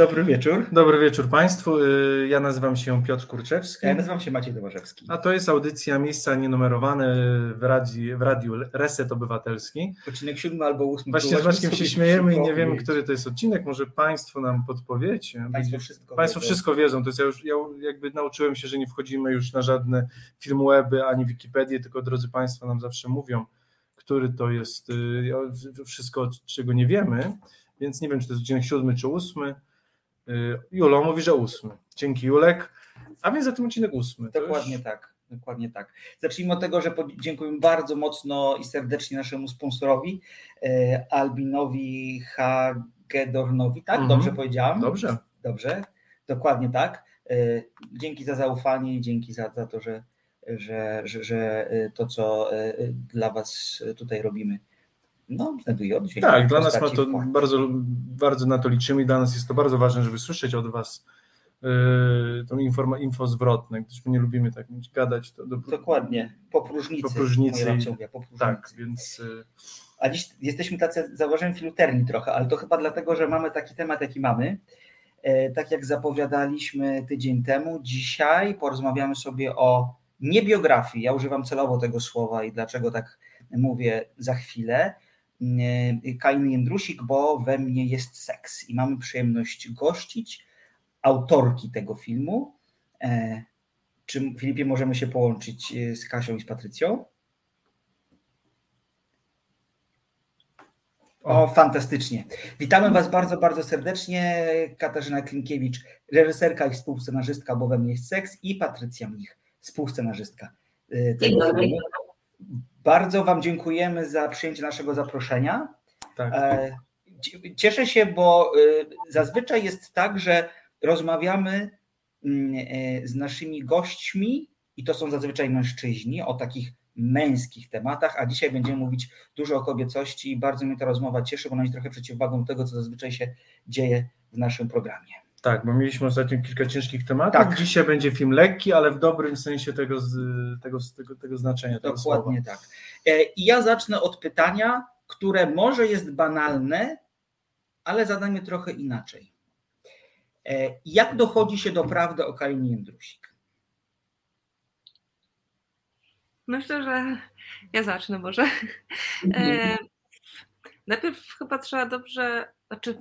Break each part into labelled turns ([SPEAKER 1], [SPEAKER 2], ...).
[SPEAKER 1] Dobry wieczór.
[SPEAKER 2] Dobry wieczór Państwu. Y, ja nazywam się Piotr Kurczewski.
[SPEAKER 1] Ja nazywam się Maciej Domarzewski.
[SPEAKER 2] A to jest audycja Miejsca Nienumerowane w radiu, w radiu Reset Obywatelski.
[SPEAKER 1] Odcinek siódmy albo ósmy.
[SPEAKER 2] Właśnie z Maćkiem się śmiejemy i nie wiemy, który to jest odcinek. Może Państwo nam podpowiecie.
[SPEAKER 1] Państwo wszystko
[SPEAKER 2] Państwo
[SPEAKER 1] wiedzą.
[SPEAKER 2] wszystko wiedzą. To jest ja już ja jakby nauczyłem się, że nie wchodzimy już na żadne filmweby ani Wikipedię, tylko drodzy Państwo nam zawsze mówią, który to jest y, wszystko, czego nie wiemy. Więc nie wiem, czy to jest odcinek siódmy czy ósmy. Y, Julo mówi, że ósmy. Dzięki Julek. A więc za tym odcinek ósmy.
[SPEAKER 1] Dokładnie
[SPEAKER 2] już-
[SPEAKER 1] tak. Dokładnie tak. Zacznijmy od tego, że dziękujemy bardzo mocno i serdecznie naszemu sponsorowi, e, Albinowi Hagedornowi, tak?
[SPEAKER 2] Mhm.
[SPEAKER 1] Dobrze powiedziałam?
[SPEAKER 2] Dobrze.
[SPEAKER 1] Dobrze, dokładnie tak. E, Dzięki za zaufanie i dzięki za, za to, że, że, że, że to, co dla Was tutaj robimy, no, znajduje oddźwięk.
[SPEAKER 2] Tak, dla nas ma to bardzo, bardzo na to liczymy i dla nas jest to bardzo ważne, żeby słyszeć od Was yy, tą informa, info zwrotne, gdyż my nie lubimy tak mieć gadać. To do,
[SPEAKER 1] Dokładnie, po próżnicy.
[SPEAKER 2] Po próżnicy
[SPEAKER 1] mówiła, po próżnicy.
[SPEAKER 2] Tak, więc yy,
[SPEAKER 1] A dziś jesteśmy tacy, zauważyłem, filuterni trochę, ale to chyba dlatego, że mamy taki temat, jaki mamy. E, tak jak zapowiadaliśmy tydzień temu, dzisiaj porozmawiamy sobie o niebiografii. Ja używam celowo tego słowa i dlaczego tak mówię za chwilę. E, Kainy Jędrusik, bo we mnie jest seks. I mamy przyjemność gościć autorki tego filmu. E, Czy Filipie możemy się połączyć e, z Kasią i z Patrycją? O, fantastycznie. Witamy Was bardzo, bardzo serdecznie. Katarzyna Klinkiewicz, reżyserka i współscenarzystka, bo we mnie jest seks, i Patrycja Mlich, współscenarzystka y,
[SPEAKER 3] Dzień
[SPEAKER 1] tego
[SPEAKER 3] dobry.
[SPEAKER 1] filmu. Bardzo Wam dziękujemy za przyjęcie naszego zaproszenia.
[SPEAKER 2] tak.
[SPEAKER 1] E, cie- Cieszę się, bo y, zazwyczaj jest tak, że rozmawiamy mm, e, z naszymi gośćmi i to są zazwyczaj mężczyźni o takich męskich tematach, a dzisiaj będziemy mówić dużo o kobiecości i bardzo mnie ta rozmowa cieszy, bo ona jest trochę przeciwwagą tego, co zazwyczaj się dzieje w naszym programie.
[SPEAKER 2] Tak, bo mieliśmy ostatnio kilka ciężkich tematów.
[SPEAKER 1] Tak.
[SPEAKER 2] Dzisiaj będzie film lekki, ale w dobrym sensie tego, z, tego, tego, tego znaczenia tego
[SPEAKER 1] Dokładnie tak. E, I ja zacznę od pytania, które może jest banalne, ale zadanie trochę inaczej. E, Jak dochodzi się do prawdy o Kainie Jędrusik?
[SPEAKER 3] Myślę, że ja zacznę może. E, najpierw chyba trzeba dobrze, znaczy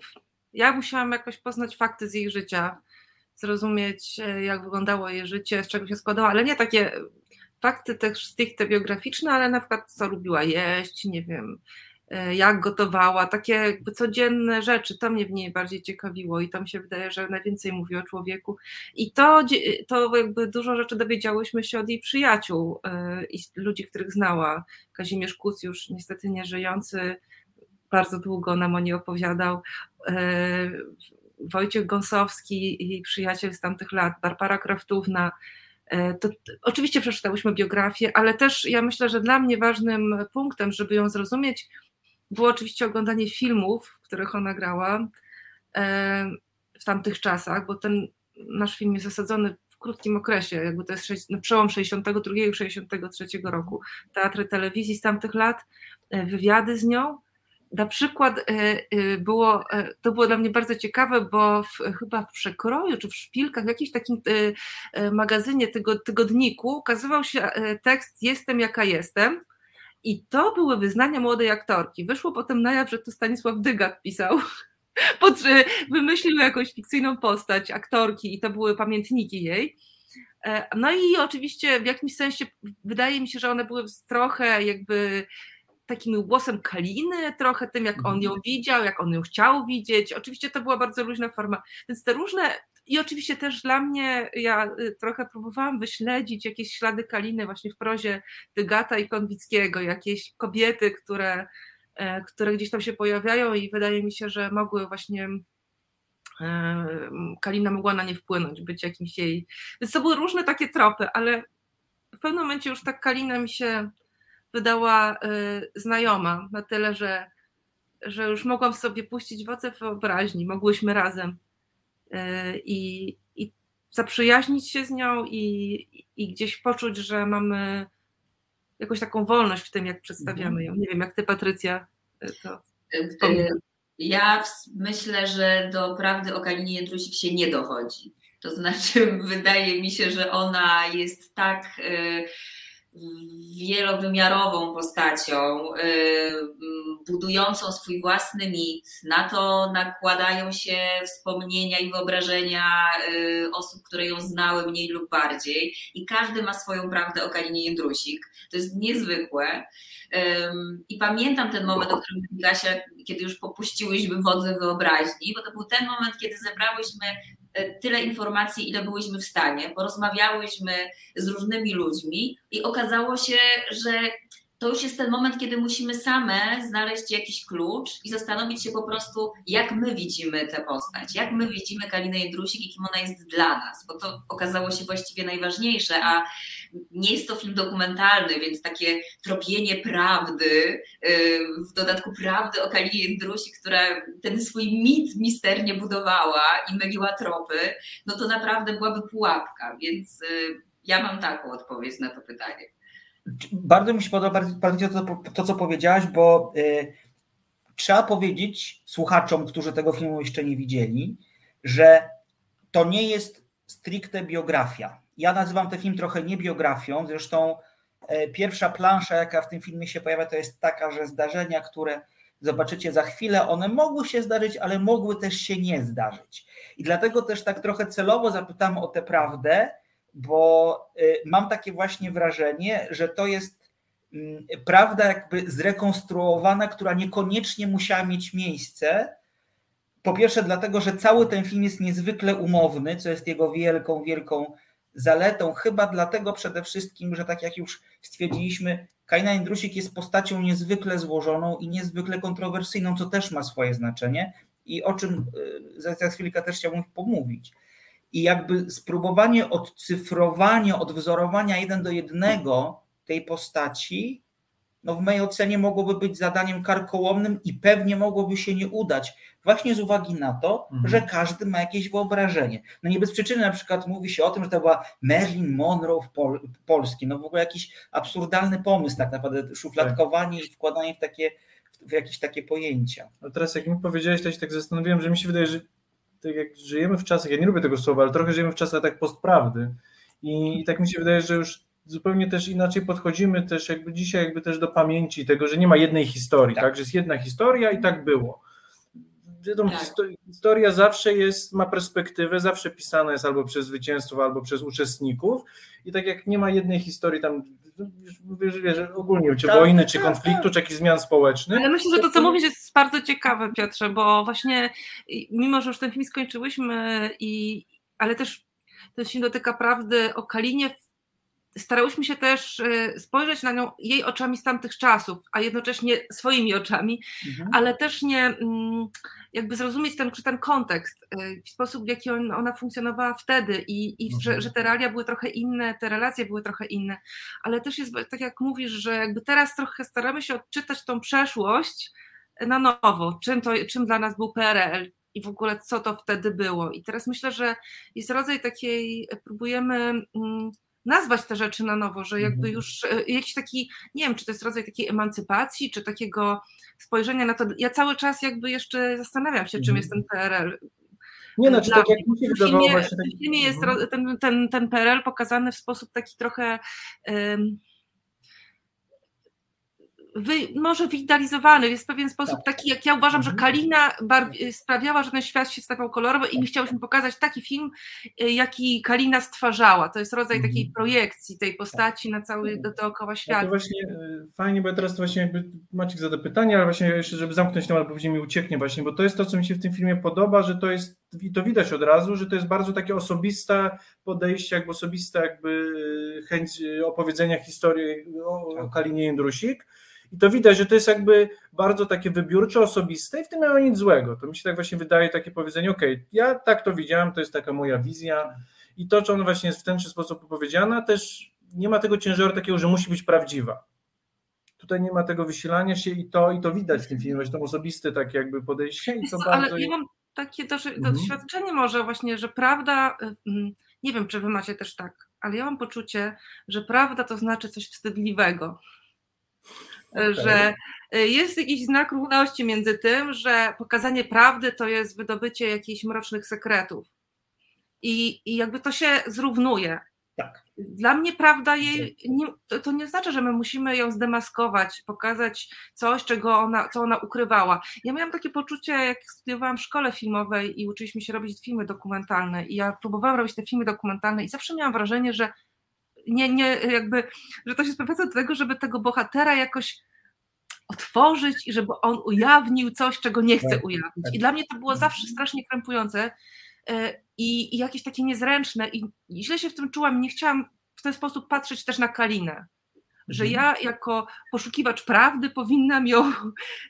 [SPEAKER 3] ja musiałam jakoś poznać fakty z jej życia, zrozumieć e, jak wyglądało jej życie, z czego się składało, ale nie takie fakty też stricte biograficzne, ale na przykład co lubiła jeść, nie wiem, e, jak gotowała, takie jakby codzienne rzeczy, to mnie w niej bardziej ciekawiło i to mi się wydaje, że najwięcej mówi o człowieku. I to, to jakby dużo rzeczy dowiedziałyśmy się od jej przyjaciół e, i ludzi, których znała. Kazimierz Kuc, już niestety nie żyjący, bardzo długo nam o niej opowiadał. E, Wojciech Gąsowski, jej przyjaciel z tamtych lat, Barbara Kraftówna. E, To, oczywiście przeczytałyśmy biografię, ale też ja myślę, że dla mnie ważnym punktem, żeby ją zrozumieć, było oczywiście oglądanie filmów, których ona grała e, w tamtych czasach, bo ten nasz film jest zasadzony w krótkim okresie, jakby to jest no, przełom 62 i 63 roku. Teatry telewizji z tamtych lat, wywiady z nią. Na przykład e, e, było, e, to było dla mnie bardzo ciekawe, bo w, chyba w Przekroju czy w Szpilkach, w jakimś takim magazynie tygo, tygodniku ukazywał się tekst Jestem jaka jestem i to były wyznania młodej aktorki. Wyszło potem na jaw, że to Stanisław Dygat pisał. Wymyślił jakąś fikcyjną postać aktorki i to były pamiętniki jej. E, No i oczywiście w jakimś sensie wydaje mi się, że one były trochę jakby takim głosem Kaliny, trochę tym, jak on ją widział, jak on ją chciał widzieć. Oczywiście to była bardzo luźna forma. Więc te różne. I oczywiście też dla mnie, ja y, trochę próbowałam wyśledzić jakieś ślady Kaliny właśnie w prozie Dygata i Konwickiego, jakieś kobiety, które, e, które gdzieś tam się pojawiają i wydaje mi się, że mogły właśnie e, Kalina mogła na nie wpłynąć, być jakimś jej. Więc to były różne takie tropy, ale w pewnym momencie już ta Kalina mi się wydała y, znajoma na tyle, że, że już mogłam sobie puścić woce wyobraźni, mogłyśmy razem y, i, i zaprzyjaźnić się z nią i, i gdzieś poczuć, że mamy jakąś taką wolność w tym, jak przedstawiamy ją. Nie wiem, jak ty, Patrycja, y, to.
[SPEAKER 4] Ja myślę, że do prawdy o Kalinie Jędrusik się nie dochodzi. To znaczy, wydaje mi się, że ona jest tak wielowymiarową postacią, y, budującą swój własny mit. Na to nakładają się wspomnienia i wyobrażenia y, osób, które ją znały mniej lub bardziej, i każdy ma swoją prawdę o Kalinie Jędrusik. To jest niezwykłe. I pamiętam ten moment, o którym Gasia, kiedy już popuściłyśmy wodze wyobraźni, bo to był ten moment, kiedy zebrałyśmy tyle informacji, ile byłyśmy w stanie. Porozmawiałyśmy z różnymi ludźmi i okazało się, że to już jest ten moment, kiedy musimy same znaleźć jakiś klucz i zastanowić się po prostu, jak my widzimy tę postać, jak my widzimy Kalinę Jędrusik i kim ona jest dla nas, bo to okazało się właściwie najważniejsze, a nie jest to film dokumentalny, więc takie tropienie prawdy, y, w dodatku prawdy o Kalinie Jędrusik, która ten swój mit misternie budowała i myliła tropy, no to naprawdę byłaby pułapka, więc y, ja mam taką odpowiedź na to pytanie.
[SPEAKER 1] Bardzo mi się podoba to, to, co powiedziałaś, bo y, trzeba powiedzieć słuchaczom, którzy tego filmu jeszcze nie widzieli, że to nie jest stricte biografia. Ja nazywam ten film trochę nie biografią, zresztą y, pierwsza plansza, jaka w tym filmie się pojawia, to jest taka, że zdarzenia, które zobaczycie za chwilę, one mogły się zdarzyć, ale mogły też się nie zdarzyć. I dlatego też tak trochę celowo zapytam o tę prawdę, bo y, mam takie właśnie wrażenie, że to jest mm, prawda jakby zrekonstruowana, która niekoniecznie musiała mieć miejsce. Po pierwsze, dlatego, że cały ten film jest niezwykle umowny, co jest jego wielką, wielką zaletą. Chyba dlatego przede wszystkim, że tak jak już stwierdziliśmy, Kajna Jędrusik jest postacią niezwykle złożoną i niezwykle kontrowersyjną, co też ma swoje znaczenie i o czym y, za chwilkę też chciałbym pomówić i jakby spróbowanie odcyfrowania, odwzorowania jeden do jednego tej postaci, no w mojej ocenie mogłoby być zadaniem karkołomnym i pewnie mogłoby się nie udać, właśnie z uwagi na to, mhm. że każdy ma jakieś wyobrażenie. No nie bez przyczyny na przykład mówi się o tym, że to była Marilyn Monroe w Pol Polski, no w ogóle jakiś absurdalny pomysł tak naprawdę, szufladkowanie tak. i wkładanie w takie w jakieś takie pojęcia.
[SPEAKER 2] No teraz jak mi powiedziałeś, to się tak zastanowiłem, że mi się wydaje, że tak jak żyjemy w czasach, ja nie lubię tego słowa, ale trochę żyjemy w czasach tak postprawdy. I, i tak mi się wydaje, że już zupełnie też inaczej podchodzimy też jakby dzisiaj jakby też do pamięci tego, że nie ma jednej historii, tak, tak? Że jest jedna historia i tak było. Wiadomo, tak. historia zawsze jest, ma perspektywę, zawsze pisana jest albo przez zwycięzców, albo przez uczestników i tak jak nie ma jednej historii tam wiesz, wiesz, ogólnie, czy tak, wojny, czy tak, konfliktu, tak. czy jakichś zmian społecznych.
[SPEAKER 3] Ale myślę, że to, co mówisz, jest bardzo ciekawe, Piotrze, bo właśnie mimo, że już ten film skończyłyśmy, i, ale też ten film dotyka prawdy o Kalinie, starałyśmy się też e, spojrzeć na nią jej oczami z tamtych czasów, a jednocześnie swoimi oczami, mhm. ale też nie mm, jakby zrozumieć ten, ten kontekst, y, sposób w jaki on, ona funkcjonowała wtedy i, i że, mhm. że te realia były trochę inne, te relacje były trochę inne, ale też jest tak jak mówisz, że jakby teraz trochę staramy się odczytać tą przeszłość na nowo, czym, to, czym dla nas był PRL, i w ogóle co to wtedy było. I teraz myślę, że jest rodzaj takiej, próbujemy mm, nazwać te rzeczy na nowo, że jakby mhm. już e, jakiś taki, nie wiem, czy to jest rodzaj takiej emancypacji, czy takiego spojrzenia na to. Ja cały czas jakby jeszcze zastanawiam się, czym jest ten PRL.
[SPEAKER 2] Nie, znaczy tak jak mi się wydawało właśnie.
[SPEAKER 3] W filmie jest ten, ten, ten PRL pokazany w sposób taki trochę um, wy, może wigitalizowany, jest w pewien sposób tak. taki, jak ja uważam, że mhm. Kalina sprawiała, że ten świat się stawał kolorowy i my chciałyśmy pokazać taki film, y, jaki Kalina stwarzała. To jest rodzaj mhm. takiej projekcji tej postaci na cały do, dookoła świata.
[SPEAKER 2] to właśnie y, fajnie, bo ja teraz to właśnie jakby Maciek zada pytanie, ale właśnie jeszcze, żeby zamknąć temat, bo później mi ucieknie właśnie, bo to jest to, co mi się w tym filmie podoba, że to jest, i to widać od razu, że to jest bardzo takie osobiste podejście, jakby osobista jakby y, chęć opowiedzenia historii o, o tak. Kalinie Jędrusik, i to widać, że to jest jakby bardzo takie wybiórcze, osobiste i w tym nie ma nic złego. To mi się tak właśnie wydaje takie powiedzenie, ok, ja tak to widziałem, to jest taka moja wizja i to, czy ona właśnie jest w ten czy sposób opowiedziana, też nie ma tego ciężaru takiego, że musi być prawdziwa. Tutaj nie ma tego wysilania się i to, i to widać w tym filmie, że to osobiste takie jakby podejście i to
[SPEAKER 3] Ale bardzo... ja mam takie mhm. doświadczenie może właśnie, że prawda, mm, nie wiem, czy wy macie też tak, ale ja mam poczucie, że prawda to znaczy coś wstydliwego. Okay. że jest jakiś znak równości między tym, że pokazanie prawdy to jest wydobycie jakichś mrocznych sekretów. I, i jakby to się zrównuje.
[SPEAKER 1] Tak.
[SPEAKER 3] Dla mnie prawda jej, nie, to, to, nie znaczy, że my musimy ją zdemaskować, pokazać coś, czego ona, co ona ukrywała. Ja miałam takie poczucie, jak studiowałam w szkole filmowej i uczyliśmy się robić filmy dokumentalne i ja próbowałam robić te filmy dokumentalne i zawsze miałam wrażenie, że nie, nie, jakby, że to się sprowadza do tego, żeby tego bohatera jakoś otworzyć i żeby on ujawnił coś, czego nie chce tak, ujawnić. I tak. dla mnie to było zawsze strasznie krępujące, E, i, i jakieś takie niezręczne i, i źle się w tym czułam, nie chciałam w ten sposób patrzeć też na Kalinę że mhm. ja jako poszukiwacz prawdy powinnam ją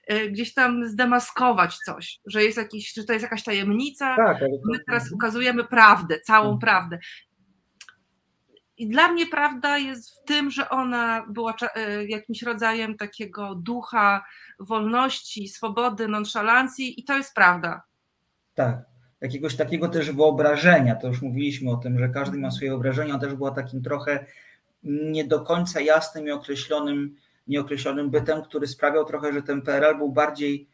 [SPEAKER 3] e, gdzieś tam zdemaskować coś, że jest jakiś, że to jest jakaś tajemnica, tak, my teraz mhm. ukazujemy prawdę, całą mhm. prawdę. I dla mnie prawda jest w tym, że ona była e, jakimś rodzajem takiego ducha wolności, swobody, nonszalancji i to jest prawda.
[SPEAKER 1] Tak jakiegoś takiego też wyobrażenia. To już mówiliśmy o tym, że każdy ma swoje wyobrażenia. On też była takim trochę nie do końca jasnym i określonym, nieokreślonym bytem, który sprawiał trochę, że ten PRL był bardziej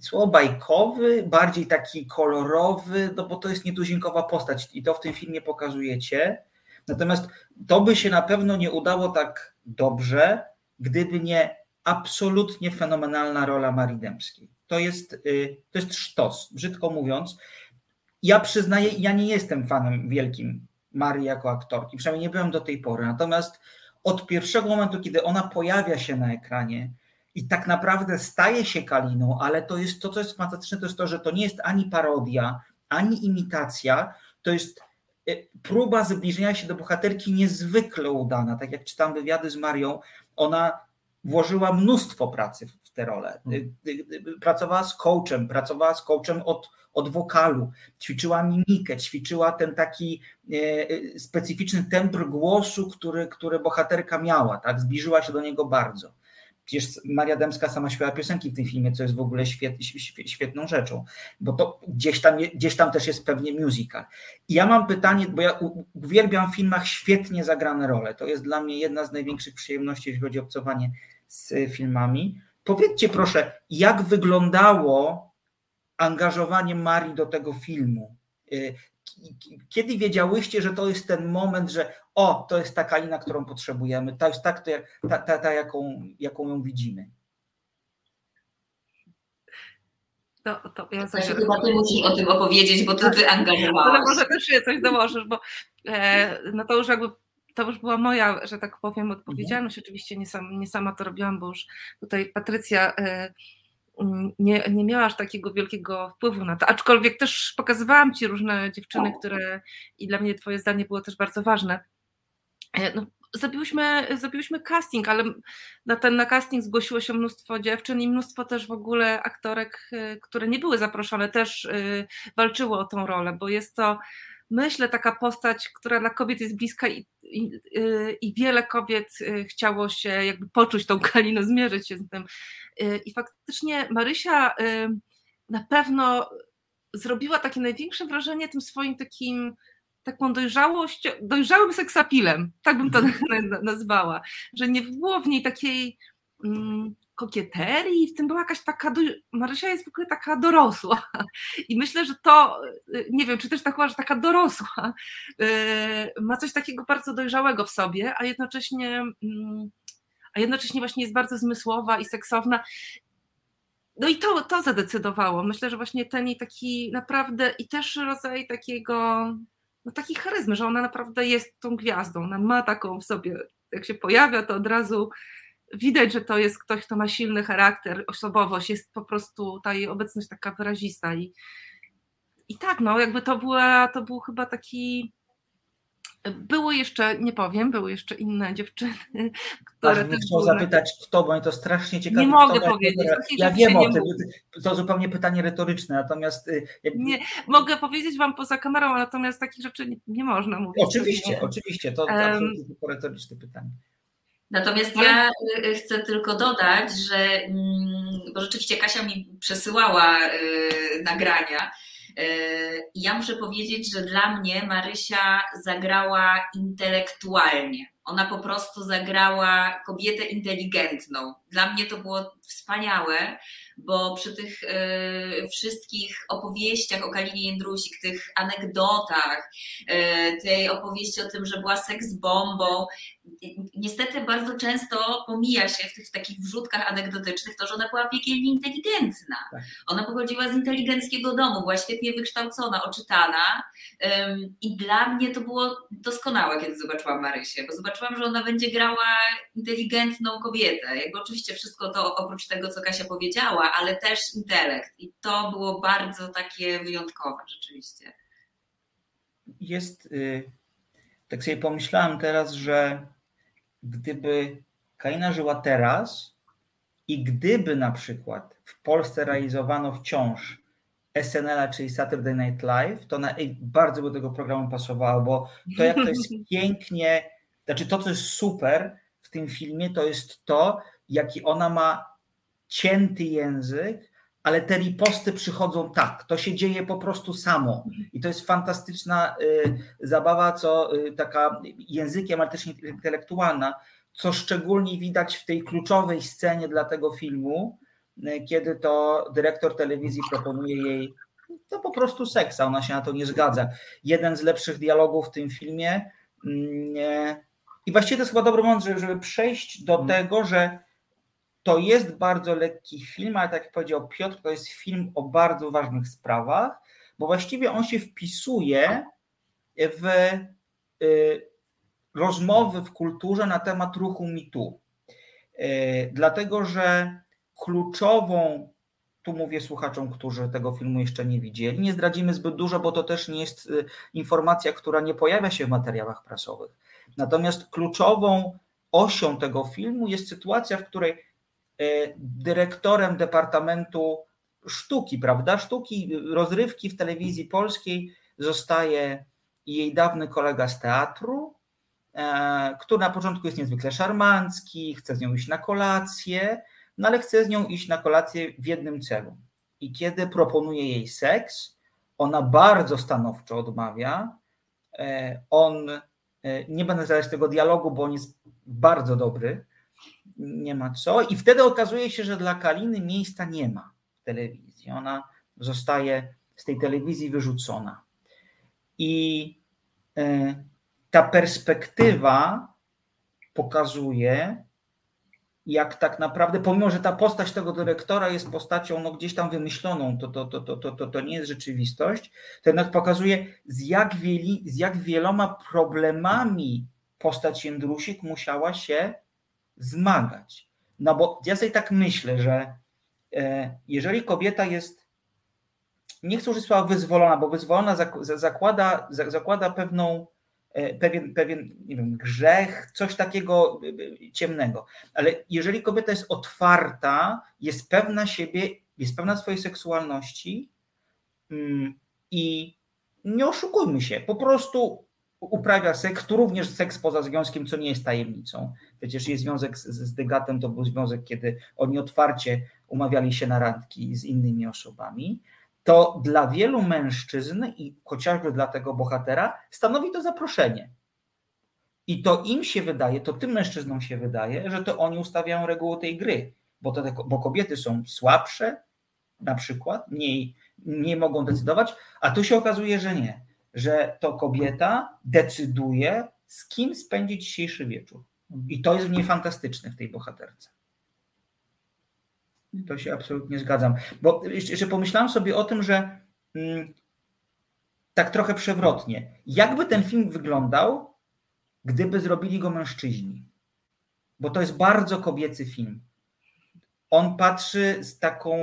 [SPEAKER 1] słowo bajkowy, bardziej taki kolorowy, no bo to jest nietuzinkowa postać i to w tym filmie pokazujecie. Natomiast to by się na pewno nie udało tak dobrze, gdyby nie absolutnie fenomenalna rola Marii Dębskiej to jest, y, to jest sztos, brzydko mówiąc. Ja przyznaję, ja nie jestem fanem wielkim Marii jako aktorki, przynajmniej nie byłem do tej pory. Natomiast od pierwszego momentu, kiedy ona pojawia się na ekranie i tak naprawdę staje się Kaliną, ale to jest to, co jest fantastyczne, to jest to, że to nie jest ani parodia, ani imitacja, to jest próba zbliżenia się do bohaterki niezwykle udana. Tak jak czytam wywiady z Marią, ona włożyła mnóstwo pracy w tę rolę. Hmm. Y, y, pracowała z coachem, pracowała z coachem od, od wokalu, ćwiczyła mimikę, ćwiczyła ten taki specyficzny tembr głosu, który, który bohaterka miała, tak? Zbliżyła się do niego bardzo. Przecież Maria Dębska sama śpiewa piosenki w tym filmie, co jest w ogóle świet, świetną rzeczą, bo to gdzieś tam, gdzieś tam też jest pewnie musical. I ja mam pytanie, bo ja uwielbiam w filmach świetnie zagrane role. To jest dla mnie jedna z największych przyjemności, jeśli chodzi o obcowanie z filmami. Powiedzcie proszę, jak wyglądało angażowanie Marii do tego filmu? Kiedy wiedziałyście, że to jest ten moment, że o, to jest ta kalina, którą potrzebujemy, to jest tak, to, ta, ta, ta jaką, jaką ją widzimy?
[SPEAKER 4] To, to ja coś chyba ty musisz o tym opowiedzieć, bo to ty angażowałaś.
[SPEAKER 3] Ale może też się coś dołożysz, bo e, no to już jakby to już była moja, że tak powiem, odpowiedzialność. Oczywiście nie, sam, nie sama to robiłam, bo już tutaj Patrycja e, nie, nie miała aż takiego wielkiego wpływu na to. Aczkolwiek też pokazywałam Ci różne dziewczyny, które i dla mnie Twoje zdanie było też bardzo ważne. E, no, zrobiłyśmy, zrobiłyśmy casting, ale na ten na casting zgłosiło się mnóstwo dziewczyn i mnóstwo też w ogóle aktorek, e, które nie były zaproszone, też walczyło o tą rolę, bo jest to myślę, taka postać, która dla kobiet jest bliska i, i, y, i, wiele kobiet y, chciało się jakby poczuć tą Kaliną, zmierzyć się z tym. Y, I faktycznie Marysia na pewno zrobiła takie największe wrażenie tym swoim takim taką dojrzałość, dojrzałym seksapilem, tak bym to nazwała, że nie było w niej takiej kokieterii, w tym była jakaś taka, do... Marysia jest w ogóle taka dorosła i myślę, że to, nie wiem, czy też tak że taka dorosła y, ma coś takiego bardzo dojrzałego w sobie, a jednocześnie mm, a jednocześnie właśnie jest bardzo zmysłowa i seksowna. No i to, to zadecydowało. Myślę, że właśnie ten jej taki naprawdę i też rodzaj takiego, no takiej charyzmy, że ona naprawdę jest tą gwiazdą, ona ma taką w sobie, jak się pojawia, to od razu widać, że to jest ktoś, kto ma silny charakter, osobowość, jest po prostu ta jej obecność taka wyrazista i, i tak, no jakby to była, to był chyba taki były jeszcze, nie powiem, były jeszcze inne dziewczyny,
[SPEAKER 1] które Aż też chciał były... zapytać kto, bo mnie to strasznie ciekawe.
[SPEAKER 3] Nie mogę powiedzieć.
[SPEAKER 1] Ja wiem o tym, to zupełnie pytanie retoryczne, natomiast... Y,
[SPEAKER 3] nie, mogę powiedzieć Wam poza kamerą, natomiast takich rzeczy nie, nie można mówić.
[SPEAKER 1] Oczywiście, oczywiście, to, to um, tylko retoryczne pytanie.
[SPEAKER 4] Natomiast ja y, chcę tylko dodać, że mm, bo rzeczywiście Kasia mi przesyłała y, nagrania. Y, I ja muszę powiedzieć, że dla mnie Marysia zagrała intelektualnie. Ona po prostu zagrała kobietę inteligentną. Dla mnie to było wspaniałe, bo przy tych y, wszystkich opowieściach o Kalinie Jędrusik, tych anegdotach, y, tej opowieści o tym, że była seks bombą, niestety bardzo często pomija się w tych takich wrzutkach anegdotycznych to, że ona była piekielnie inteligentna. Tak. Ona pochodziła z inteligenckiego domu, była świetnie wykształcona, oczytana i dla mnie to było doskonałe, kiedy zobaczyłam Marysię, bo zobaczyłam, że ona będzie grała inteligentną kobietę. Jakby oczywiście wszystko to oprócz tego, co Kasia powiedziała, ale też intelekt i to było bardzo takie wyjątkowe rzeczywiście.
[SPEAKER 1] Jest, y, tak sobie pomyślałam teraz, że gdyby Kaina żyła teraz i gdyby na przykład w Polsce realizowano wciąż SNL, czyli Saturday Night Live, to na, bardzo by do tego programu pasowało, bo to jak to jest pięknie, znaczy to, co jest super w tym filmie, to jest to, jaki ona ma cięty język, ale te riposty przychodzą tak. To się dzieje po prostu samo. I to jest fantastyczna y, zabawa, co y, taka językiem, ale też intelektualna, co szczególnie widać w tej kluczowej scenie dla tego filmu, y, kiedy to dyrektor telewizji proponuje jej to po prostu seksa, ona się na to nie zgadza. Jeden z lepszych dialogów w tym filmie. Mm, I właściwie to jest chyba dobry moment, żeby przejść do mhm. tego, że to jest bardzo lekki film, ale tak jak powiedział Piotr, to jest film o bardzo ważnych sprawach, bo właściwie on się wpisuje w y, rozmowy w kulturze na temat ruchu mitu. Y, dlatego, że kluczową, tu mówię słuchaczom, którzy tego filmu jeszcze nie widzieli, nie zdradzimy zbyt dużo, bo to też nie jest y, informacja, która nie pojawia się w materiałach prasowych. Natomiast kluczową osią tego filmu jest sytuacja, w której dyrektorem Departamentu Sztuki, prawda? Sztuki, rozrywki w telewizji polskiej zostaje jej dawny kolega z teatru, e, który na początku jest niezwykle szarmancki, chce z nią iść na kolację, no ale chce z nią iść na kolację w jednym celu. I kiedy proponuje jej seks, ona bardzo stanowczo odmawia. E, on, nie będę zadać tego dialogu, bo on jest bardzo dobry, nie ma co. I wtedy okazuje się, że dla Kaliny miejsca nie ma w telewizji. Ona zostaje z tej telewizji wyrzucona. I e, ta perspektywa pokazuje, jak tak naprawdę, pomimo że ta postać tego dyrektora jest postacią no, gdzieś tam wymyśloną, to, to, to, to, to, to, to nie jest rzeczywistość, to jednak pokazuje, z jak, wieli, z jak wieloma problemami postać Jędrusik musiała się zmagać. No bo ja sobie tak myślę, że e, jeżeli kobieta jest, nie chcę użyć słowa wyzwolona, bo wyzwolona zakłada, zakłada pewną, e, pewien, pewien nie wiem, grzech, coś takiego e, ciemnego. Ale jeżeli kobieta jest otwarta, jest pewna siebie, jest pewna swojej seksualności mm, i nie oszukujmy się, po prostu uprawia seks, tu również seks poza związkiem, co nie jest tajemnicą. Przecież jest związek z, z Dygatem, to był związek, kiedy oni otwarcie umawiali się na randki z innymi osobami. To dla wielu mężczyzn i chociażby dla tego bohatera stanowi to zaproszenie. I to im się wydaje, to tym mężczyznom się wydaje, że to oni ustawiają reguły tej gry, bo, to te, bo kobiety są słabsze, na przykład, mniej, mniej mogą decydować, a tu się okazuje, że nie że to kobieta decyduje, z kim spędzić dzisiejszy wieczór. I to jest w niej fantastyczne w tej bohaterce. To się absolutnie zgadzam. Bo jeszcze pomyślałem sobie o tym, że mm, tak trochę przewrotnie. Jakby ten film wyglądał, gdyby zrobili go mężczyźni? Bo to jest bardzo kobiecy film. On patrzy z taką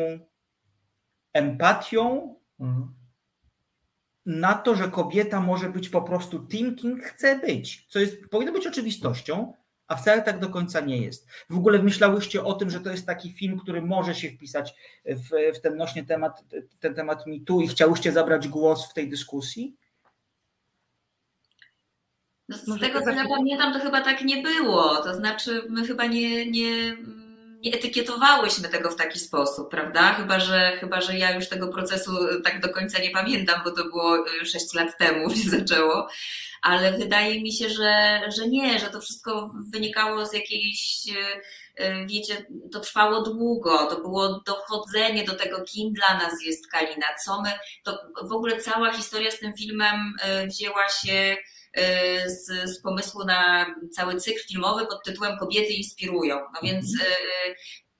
[SPEAKER 1] empatią, mhm na to, że kobieta może być po prostu tym, kim chce być, co jest, powinno być oczywistością, a wcale tak do końca nie jest. W ogóle myślałyście o tym, że to jest taki film, który może się wpisać w, w ten nośny temat, ten temat mitu i chciałyście zabrać głos w tej dyskusji?
[SPEAKER 4] No z tego co ja pamiętam, to chyba tak nie było. To znaczy, my chyba nie, nie nie etykietowałyśmy tego w taki sposób, prawda? Chyba że, chyba, że ja już tego procesu tak do końca nie pamiętam, bo to było 6 lat temu się zaczęło, ale wydaje mi się, że, że nie, że to wszystko wynikało z jakiejś E, wiecie, to trwało długo, to było dochodzenie do tego, kim dla nas jest Kalina, co my, to w ogóle cała historia z tym filmem e, wzięła się e, z, z pomysłu na cały cykl filmowy pod tytułem Kobiety inspirują. No więc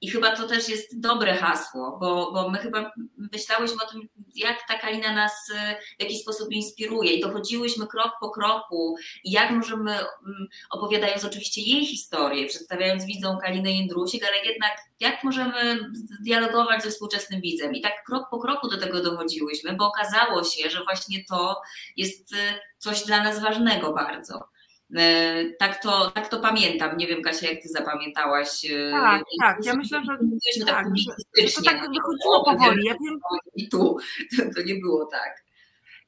[SPEAKER 4] i chyba to też jest dobre hasło, bo, bo my chyba myślałyśmy o tym, jak ta Kalina nas e, w jakiś sposób inspiruje i dochodziłyśmy krok po kroku jak możemy, mm, opowiadając oczywiście jej historię, przedstawiając widzą Kalinę Jędrusik, ale jednak jak możemy dialogować ze współczesnym widzem. I tak krok po kroku do tego dochodziłyśmy, bo okazało się, że właśnie to jest e, coś dla nas ważnego bardzo. E, tak to, tak to pamiętam. Nie wiem, Kasia, jak ty zapamiętałaś.
[SPEAKER 3] E, tak, tak. Ja myślę, że, tak, tak że, że to tak wychodziło powoli. Ja wiem,
[SPEAKER 4] I tu to nie było tak.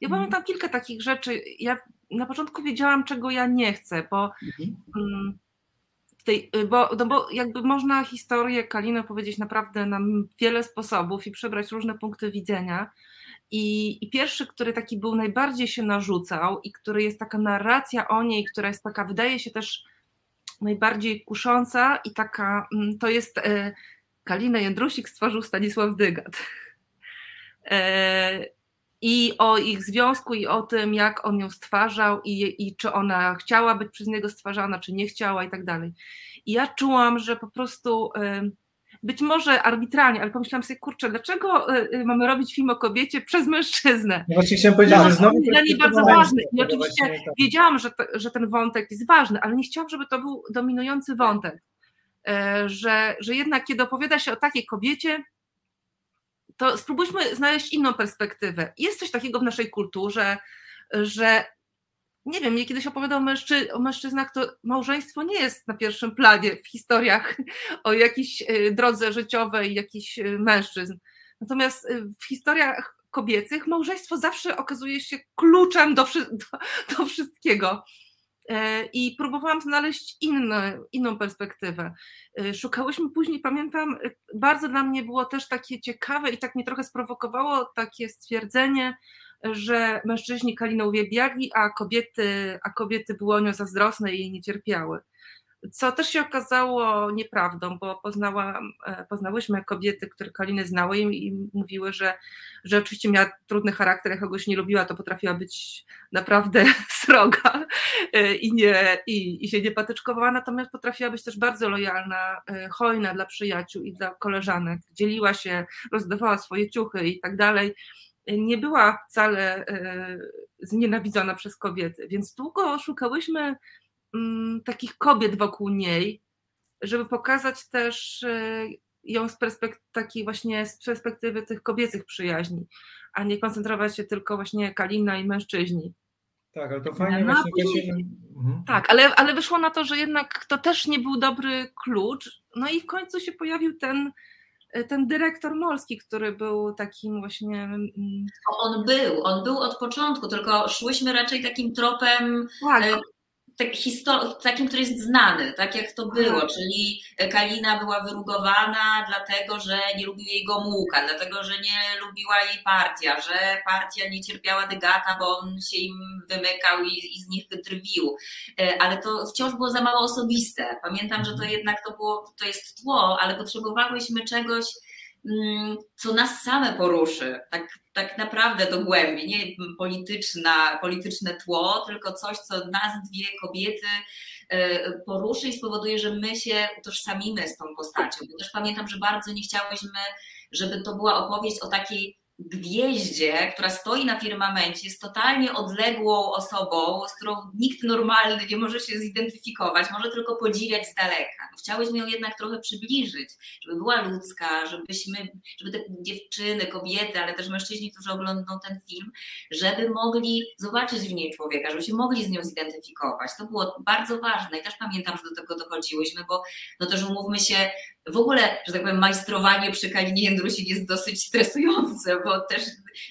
[SPEAKER 3] Ja pamiętam kilka takich rzeczy. Ja na początku wiedziałam, czego ja nie chcę, bo, mhm. Mm, tej, bo, no bo jakby można historię Kaliny powiedzieć naprawdę na wiele sposobów i przybrać różne punkty widzenia. I, I, pierwszy, który taki był najbardziej się narzucał i który jest taka narracja o niej, która jest taka, wydaje się też najbardziej kusząca i taka, mm, to jest e, Kalina Jędrusik stworzył Stanisław Dygat. E, I o ich związku i o tym, jak on ją stwarzał i, i czy ona chciała być przez niego stwarzana, czy nie chciała i tak dalej. I ja czułam, że po prostu... E, być może arbitralnie, ale pomyślałam sobie, kurczę, dlaczego e, e, mamy robić film o kobiecie przez mężczyznę?
[SPEAKER 2] No właśnie chciałam powiedzieć, no, że znowu...
[SPEAKER 3] Dla niej bardzo ważny i oczywiście tak. wiedziałam, że, że ten wątek jest ważny, ale nie chciałam, żeby to był dominujący wątek, e, że, że jednak kiedy opowiada się o takiej kobiecie, to spróbujmy znaleźć inną perspektywę. Jest coś takiego w naszej kulturze, że nie wiem, mnie kiedyś opowiadał mężczy, o mężczyznach, to małżeństwo nie jest na pierwszym planie w historiach o jakiejś e, drodze życiowej jakichś e, mężczyzn. Natomiast e, w historiach kobiecych małżeństwo zawsze okazuje się kluczem do, do, do wszystkiego. I próbowałam znaleźć inne, inną perspektywę. Szukałyśmy później, pamiętam, bardzo dla mnie było też takie ciekawe i tak mnie trochę sprowokowało takie stwierdzenie, że mężczyźni Kalinę uwielbiali, a kobiety, a kobiety były o nią zazdrosne i jej nie cierpiały. Co też się okazało nieprawdą, bo poznałam, e, poznałyśmy kobiety, które Kalinę znały i, i mówiły, że, że oczywiście miała trudny charakter, jak kogoś nie lubiła, to potrafiła być naprawdę sroga e, i, nie, i, i się nie patyczkowała, natomiast potrafiła być też bardzo lojalna, e, hojna dla przyjaciół i dla koleżanek. Dzieliła się, rozdawała swoje ciuchy i tak dalej nie była wcale e, znienawidzona przez kobiety, więc długo szukałyśmy mm, takich kobiet wokół niej, żeby pokazać też e, ją z perspektywy, takiej właśnie z perspektywy tych kobiecych przyjaźni, a nie koncentrować się tylko właśnie Kalina i mężczyźni.
[SPEAKER 2] Tak, ale to fajnie no, właśnie. Później,
[SPEAKER 3] mhm. Tak, ale, ale wyszło na to, że jednak to też nie był dobry klucz. No i w końcu się pojawił ten ten dyrektor Molski, który był takim właśnie. Mm,
[SPEAKER 4] on był, on był od początku, tylko szłyśmy raczej takim tropem. Tak. E, tak, takim, który jest znany, tak jak to było, czyli Kalina była wyrugowana dlatego, że nie lubił jej Gomułka, dlatego, że nie lubiła jej partia, że partia nie cierpiała Degata, bo on się im wymykał i, i z nich drwił, e, ale to wciąż było za mało osobiste. Pamiętam, że to mhm. jednak to było, to jest tło, ale potrzebowałyśmy czegoś, co nas same poruszy, tak tak naprawdę do głębi, nie polityczna, polityczne tło, tylko coś, co nas dwie kobiety e, poruszy i spowoduje, że my się utożsamimy z tą postacią. Bo też pamiętam, że bardzo nie chciałyśmy, żeby to była opowieść o takiej gwieździe, która stoi na firmamencie, jest totalnie odległą osobą, z którą nikt normalny nie może się zidentyfikować, może tylko podziwiać z daleka. No, chciałyśmy ją jednak trochę przybliżyć, żeby była ludzka, żebyśmy, żeby te dziewczyny, kobiety, ale też mężczyźni, którzy oglądają ten film, żeby mogli zobaczyć w niej człowieka, żeby się mogli z nią zidentyfikować. To było bardzo ważne i też pamiętam, że do tego dochodziłyśmy, bo no też umówmy się, w ogóle, że tak powiem, majstrowanie przy Kalinie Jędrusik jest dosyć stresujące, bo też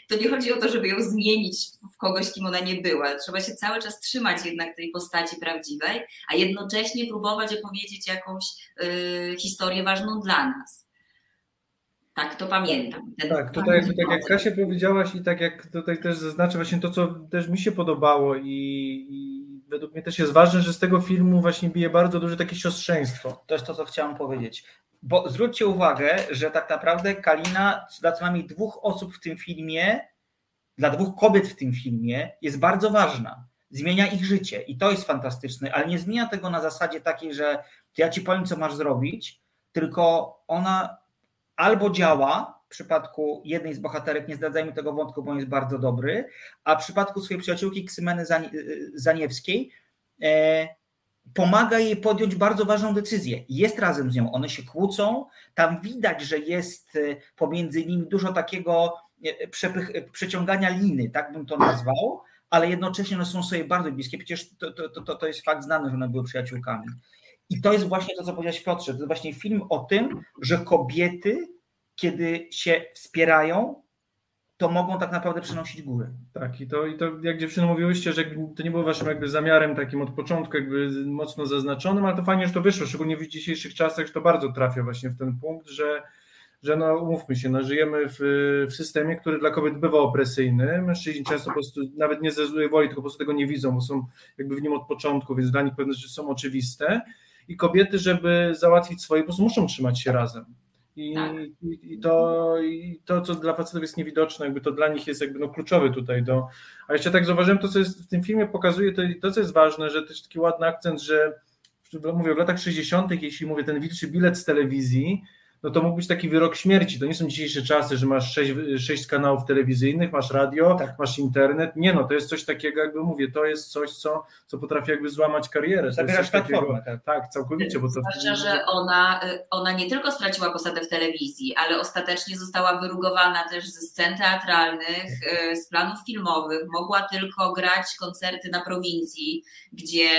[SPEAKER 4] to nie chodzi o to, żeby ją zmienić w kogoś, kim ona nie była. Trzeba się cały czas trzymać jednak tej postaci prawdziwej, a jednocześnie próbować opowiedzieć jakąś y, historię ważną dla nas. Tak, to pamiętam.
[SPEAKER 2] Ten tak, tutaj jakby, tak jak Kasia powiedziałaś i tak jak tutaj też zaznaczę właśnie to, co też mi się podobało i, i według mnie też jest ważne, że z tego filmu właśnie bije bardzo duże takie siostrzeństwo.
[SPEAKER 1] To jest to, co chciałem powiedzieć. Bo zwróćcie uwagę, że tak naprawdę Kalina dla co najmniej dwóch osób w tym filmie, dla dwóch kobiet w tym filmie jest bardzo ważna. Zmienia ich życie i to jest fantastyczne, ale nie zmienia tego na zasadzie takiej, że ja ci powiem, co masz zrobić, tylko ona albo działa w przypadku jednej z bohaterek, nie zdradzajmy tego wątku, bo on jest bardzo dobry, a w przypadku swojej przyjaciółki Ksymeny Zaniewskiej e, pomaga jej podjąć bardzo ważną decyzję. Jest razem z nią, one się kłócą, tam widać, że jest e, pomiędzy nimi dużo takiego e, przeciągania liny, tak bym to nazwał, ale jednocześnie one są sobie bardzo bliskie. Przecież to, to, to, to jest fakt znany, że one były przyjaciółkami. I to jest właśnie to, co powiedziałeś Piotrze, to jest właśnie film o tym, że kobiety, kiedy się wspierają, to mogą tak naprawdę przynosić góry.
[SPEAKER 2] Tak, i to, i to jak dziewczyny mówiłyście, że to nie było waszym jakby zamiarem takim od początku, jakby mocno zaznaczonym, ale to fajnie, że to wyszło, szczególnie w dzisiejszych czasach, że to bardzo trafia właśnie w ten punkt, że, że no umówmy się, no, żyjemy w, w systemie, który dla kobiet bywa opresyjny. Mężczyźni często po prostu nawet nie ze złej woli, tylko po prostu tego nie widzą, bo są jakby w nim od początku, więc dla nich pewne rzeczy są oczywiste i kobiety, żeby załatwić swoje, po prostu muszą trzymać się razem. I, tak. i, to, I to, co dla facetów jest niewidoczne, jakby to dla nich jest jakby no kluczowy tutaj. Do, a jeszcze tak zauważyłem, to co jest w tym filmie pokazuje, to, to co jest ważne, że też taki ładny akcent, że mówię w latach 60., jeśli mówię ten wilczy bilet z telewizji, no to mógł być taki wyrok śmierci. To nie są dzisiejsze czasy, że masz sześć, sześć kanałów telewizyjnych, masz radio, tak. masz internet. Nie no, to jest coś takiego, jakby mówię, to jest coś, co, co potrafi jakby złamać karierę.
[SPEAKER 1] Zabierasz platformę.
[SPEAKER 2] Tak. tak, całkowicie. Bo to...
[SPEAKER 4] Zwłaszcza, że ona, ona nie tylko straciła posadę w telewizji, ale ostatecznie została wyrugowana też ze scen teatralnych, e, z planów filmowych. Mogła tylko grać koncerty na prowincji, gdzie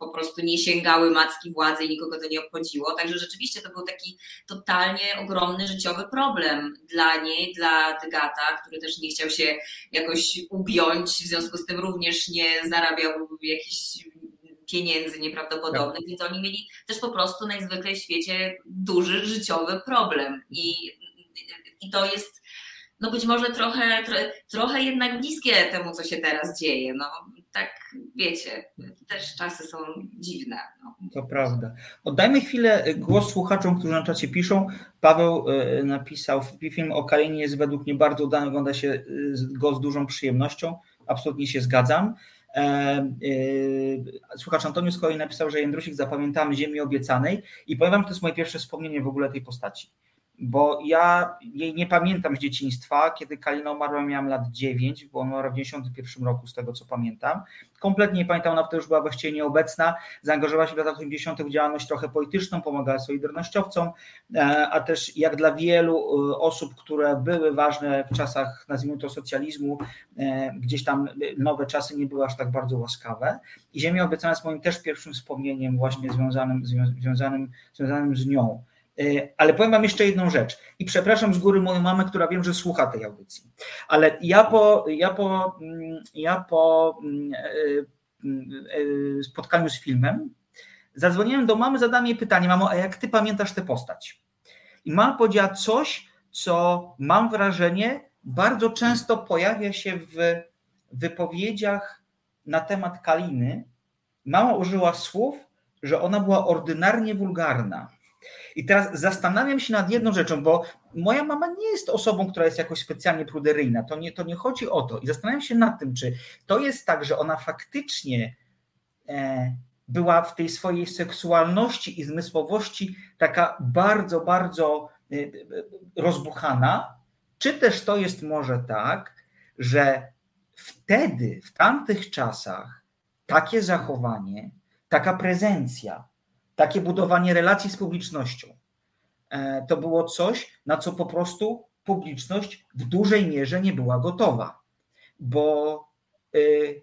[SPEAKER 4] po prostu nie sięgały macki władzy i nikogo to nie obchodziło. Także rzeczywiście to był taki totalny ogromny życiowy problem dla niej, dla Tygata, który też nie chciał się jakoś ugiąć, w związku z tym również nie zarabiał jakichś pieniędzy nieprawdopodobnych, tak. więc oni mieli też po prostu najzwyklej w świecie duży życiowy problem i, i to jest no być może trochę, trochę, trochę jednak bliskie temu, co się teraz dzieje. No, tak wiecie, też czasy są dziwne. No.
[SPEAKER 1] To prawda. Oddajmy chwilę głos słuchaczom, którzy na czacie piszą. Paweł e, napisał, film o Kalinie jest według mnie bardzo udany, ogląda się e, go z dużą przyjemnością. Absolutnie się zgadzam. E, słuchacz Antonius z kolei napisał, że Jędrusik zapamiętamy Ziemi Obiecanej i powiem wam, że to jest moje pierwsze wspomnienie w ogóle tej postaci bo ja jej nie pamiętam z dzieciństwa. Kiedy Kalina umarła, miałam lat 9, bo umarła w 91 roku, z tego co pamiętam. Kompletnie nie pamiętam, ona wtedy już była właściwie nieobecna. Zaangażowała się w latach 80. w działalność trochę polityczną, pomagała solidarnościowcom, e, a też jak dla wielu e, osób, które były ważne w czasach, nazwijmy to, socjalizmu, e, gdzieś tam nowe czasy nie były aż tak bardzo łaskawe. I Ziemia obiecana jest moim też pierwszym wspomnieniem właśnie związanym, związanym, związanym z nią. E, ale powiem Wam jeszcze jedną rzecz i przepraszam z góry moją mamę, która wiem, że słucha tej audycji, ale ja po, ja po, mm, ja po mm, e, e, spotkaniu z filmem zadzwoniłem do mamy, zadałem jej pytanie, mamo, a jak Ty pamiętasz tę postać? I mama powiedziała coś, co mam wrażenie bardzo często pojawia się w wypowiedziach na temat Kaliny. Mama użyła słów, że ona była ordynarnie wulgarna. I teraz zastanawiam się nad jedną rzeczą, bo moja mama nie jest osobą, która jest jakoś specjalnie pruderyjna. To nie, to nie chodzi o to. I zastanawiam się nad tym, czy to jest tak, że ona faktycznie e, była w tej swojej seksualności i zmysłowości taka bardzo, bardzo e, rozbuchana, czy też to jest może tak, że wtedy, w tamtych czasach, takie zachowanie, taka prezencja, takie budowanie relacji z publicznością. E, to było coś, na co po prostu publiczność w dużej mierze nie była gotowa, bo y,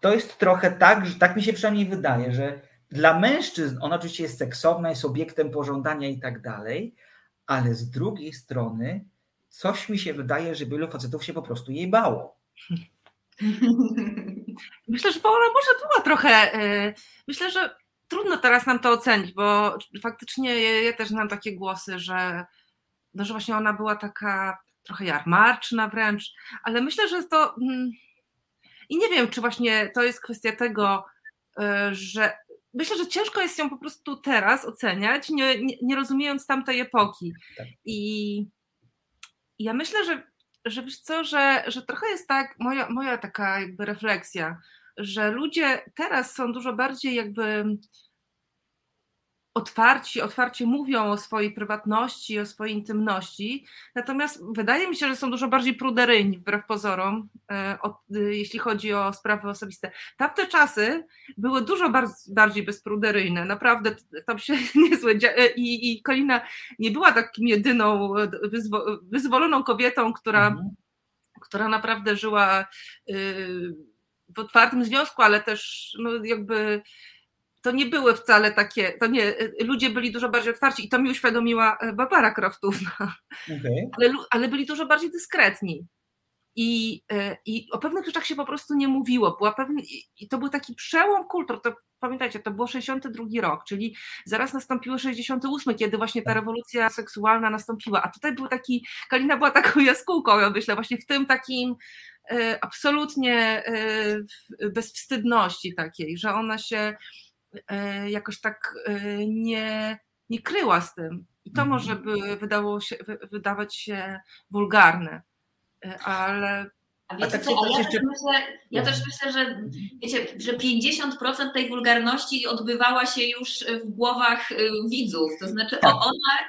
[SPEAKER 1] to jest trochę tak, że tak mi się przynajmniej wydaje, że dla mężczyzn ona oczywiście jest seksowna, jest obiektem pożądania i tak dalej, ale z drugiej strony coś mi się wydaje, że wielu facetów się po prostu jej bało.
[SPEAKER 3] Myślę, że ona może była trochę. Y, myślę, że trudno teraz nam to ocenić, bo faktycznie ja też znam takie głosy, że, no, że właśnie ona była taka trochę jarmarczna wręcz, ale myślę, że to. Mm, I nie wiem, czy właśnie to jest kwestia tego, y, że myślę, że ciężko jest ją po prostu teraz oceniać, nie, nie, nie rozumiejąc tamtej epoki. Tak. I ja myślę, że, że wiesz co, że, że trochę jest tak, moja, moja taka jakby refleksja, że ludzie teraz są dużo bardziej jakby otwarci, otwarcie mówią o swojej prywatności, o swojej intymności, natomiast wydaje mi się, że są dużo bardziej pruderyjni wbrew pozorom, e, jeśli chodzi o sprawy osobiste. Tamte czasy były dużo bardziej bezpruderyjne, naprawdę tam się niezłe e, i, i Kolina nie była takim jedyną e, wyzwo, wyzwoloną kobietą, która, mhm. która naprawdę żyła w otwartym związku, ale też no, jakby to nie były wcale takie, to nie, ludzie byli dużo bardziej otwarci i to mi uświadomiła e, Barbara Kraftówna, okay. ale, ale byli dużo bardziej dyskretni. I, e, I o pewnych rzeczach się po prostu nie mówiło. Była pewny, I to był taki przełom kultur. To, pamiętajcie, to było 62 rok, czyli zaraz nastąpiło 68, kiedy właśnie ta tak. rewolucja seksualna nastąpiła. A tutaj był taki, Kalina była taką jaskółką, ja myślę, właśnie w tym takim e, absolutnie bezwstydności takiej, że ona się jakoś tak e, nie, nie kryła z tym. I to może mhm. by wydało się, wydawać się wulgarne, e, ale
[SPEAKER 4] a wiecie tak co, ja, też myślę, ja też myślę, że wiecie, że 50% tej wulgarności odbywała się już w głowach widzów. To znaczy tak. ona,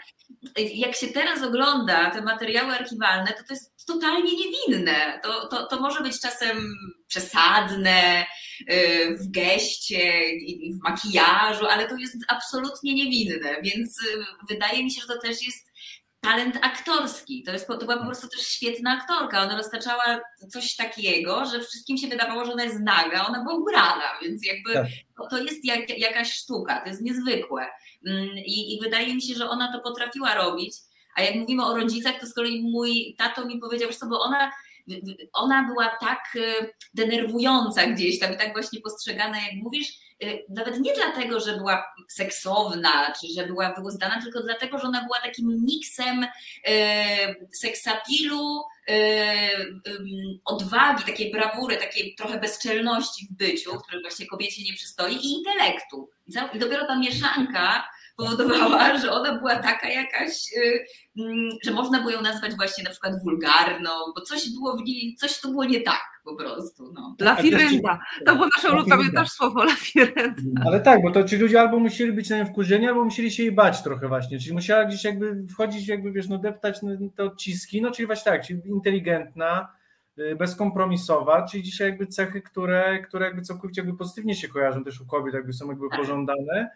[SPEAKER 4] jak się teraz ogląda te materiały archiwalne, to to jest totalnie niewinne. To, to, to może być czasem przesadne y, w geście i w makijażu, ale to jest absolutnie niewinne, więc y, wydaje mi się, że to też jest talent aktorski. To, jest, to była po prostu też świetna aktorka. Ona roztaczała coś takiego, że wszystkim się wydawało, że ona jest naga, ona była ubrana, więc jakby tak. to, to, jest jak, jakaś sztuka, to jest niezwykłe. Mm, I, I wydaje mi się, że ona to potrafiła robić. A jak mówimy o rodzicach, to z kolei mój tato mi powiedział, że bo ona ona była tak y, denerwująca gdzieś tam, tak właśnie postrzegana, jak mówisz, y, nawet nie dlatego, że była seksowna, czy że była wyuzdana, tylko dlatego, że ona była takim miksem y, seksapilu, odwagi, takiej brawury, takiej trochę bezczelności w byciu, który właśnie kobiecie nie przystoi, i intelektu. I dopiero ta mieszanka powodowała, że ona była taka jakaś, y, mm, że można było ją nazwać właśnie na przykład wulgarną, bo coś było w niej, coś tu było nie tak po prostu. No.
[SPEAKER 3] Lafirenda. To było nasze ulubione też słowo lafirenda.
[SPEAKER 2] Ale tak, bo to ci ludzie albo musieli być na nią wkurzeni, albo musieli się jej bać trochę właśnie, czyli musiała gdzieś jakby wchodzić, jakby wiesz, no deptać te odciski, no czyli właśnie tak, czyli inteligentna, y, bezkompromisowa, czyli dzisiaj jakby cechy, które, które jakby całkowicie jakby pozytywnie się kojarzą też u kobiet, jakby są jakby tak. pożądane,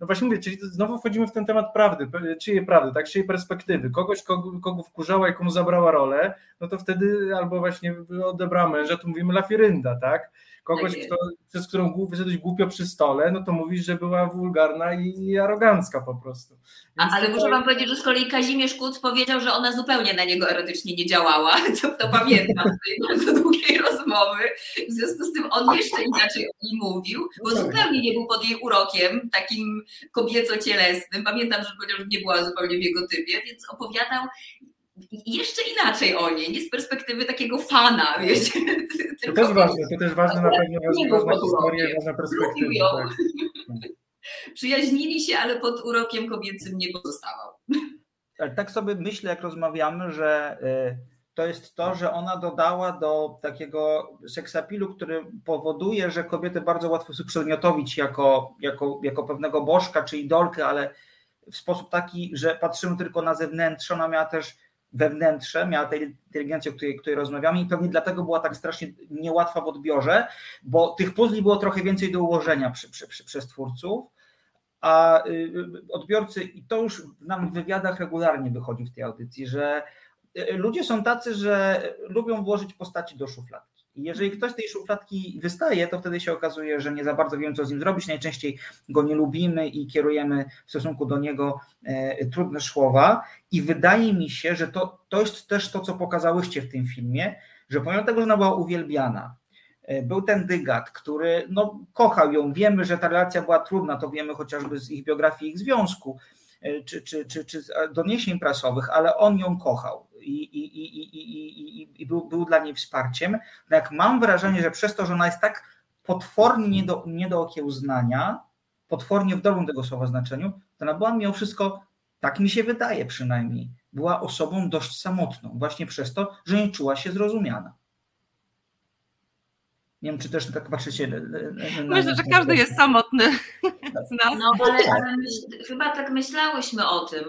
[SPEAKER 2] no właśnie mówię, czyli znowu wchodzimy w ten temat prawdy, czyjej prawdy, tak, czyjej perspektywy. Kogoś, kogo, kogo wkurzała i komu zabrała rolę, no to wtedy albo właśnie odebrała męża, tu mówimy lafirynda, tak? Kogoś, tak kto, przez którą wyszedłeś głupio przy stole, no to mówisz, że była wulgarna i arogancka po prostu.
[SPEAKER 4] A, ale muszę wam powiedzieć, że z kolei Kazimierz Kuc powiedział, że ona zupełnie na niego erotycznie nie działała, co to pamiętam z tej bardzo długiej rozmowy. W związku z tym on jeszcze inaczej o niej mówił, bo tak. zupełnie nie był pod jej urokiem, takim kobieco-cielesnym. Pamiętam, że powiedział, że nie była zupełnie w jego typie, więc opowiadał jeszcze inaczej o niej, nie z perspektywy takiego fana, wiecie.
[SPEAKER 2] To też ważne, to też ważne na pewno, ważna historia, ważna perspektywa. Tak.
[SPEAKER 4] Przyjaźnili się, ale pod urokiem kobiecym nie pozostawał.
[SPEAKER 1] Ale tak sobie myślę, jak rozmawiamy, że y, to jest to, że ona dodała do takiego seksapilu, który powoduje, że kobiety bardzo łatwo sobie przedmiotowić jako, jako, jako pewnego bożka czy idolkę, ale w sposób taki, że patrzymy tylko na zewnętrzne. Ona miała też wewnętrze, miała tę inteligencję, o której, której rozmawiamy i pewnie dlatego była tak strasznie niełatwa w odbiorze, bo tych puzli było trochę więcej do ułożenia przy, przy, przy, przez twórców, a y, odbiorcy, i to już nam w wywiadach regularnie wychodzi w tej audycji, że y, ludzie są tacy, że lubią włożyć postaci do szufladki. I jeżeli ktoś z tej szufladki wystaje, to wtedy się okazuje, że nie za bardzo wiem, co z nim zrobić. Najczęściej go nie lubimy i kierujemy w stosunku do niego e, trudne słowa. I wydaje mi się, że to, to jest też to, co pokazałyście w tym filmie, że pomimo tego, że ona była uwielbiana, e, był ten dygat, który no, kochał ją. Wiemy, że ta relacja była trudna, to wiemy chociażby z ich biografii, ich związku, czy, czy, czy, czy doniesień prasowych, ale on ją kochał i, i, i, i, i był, był dla niej wsparciem. No jak mam wrażenie, że przez to, że ona jest tak potwornie nie do, nie do okiełznania, potwornie w dobrym tego słowa znaczeniu, to ona była mimo wszystko, tak mi się wydaje przynajmniej, była osobą dość samotną, właśnie przez to, że nie czuła się zrozumiana. Nie wiem, czy też tak patrzycie.
[SPEAKER 3] Na, Myślę, że każdy jest samotny z nas.
[SPEAKER 4] No, ale, ale myśl, chyba tak myślałyśmy o tym,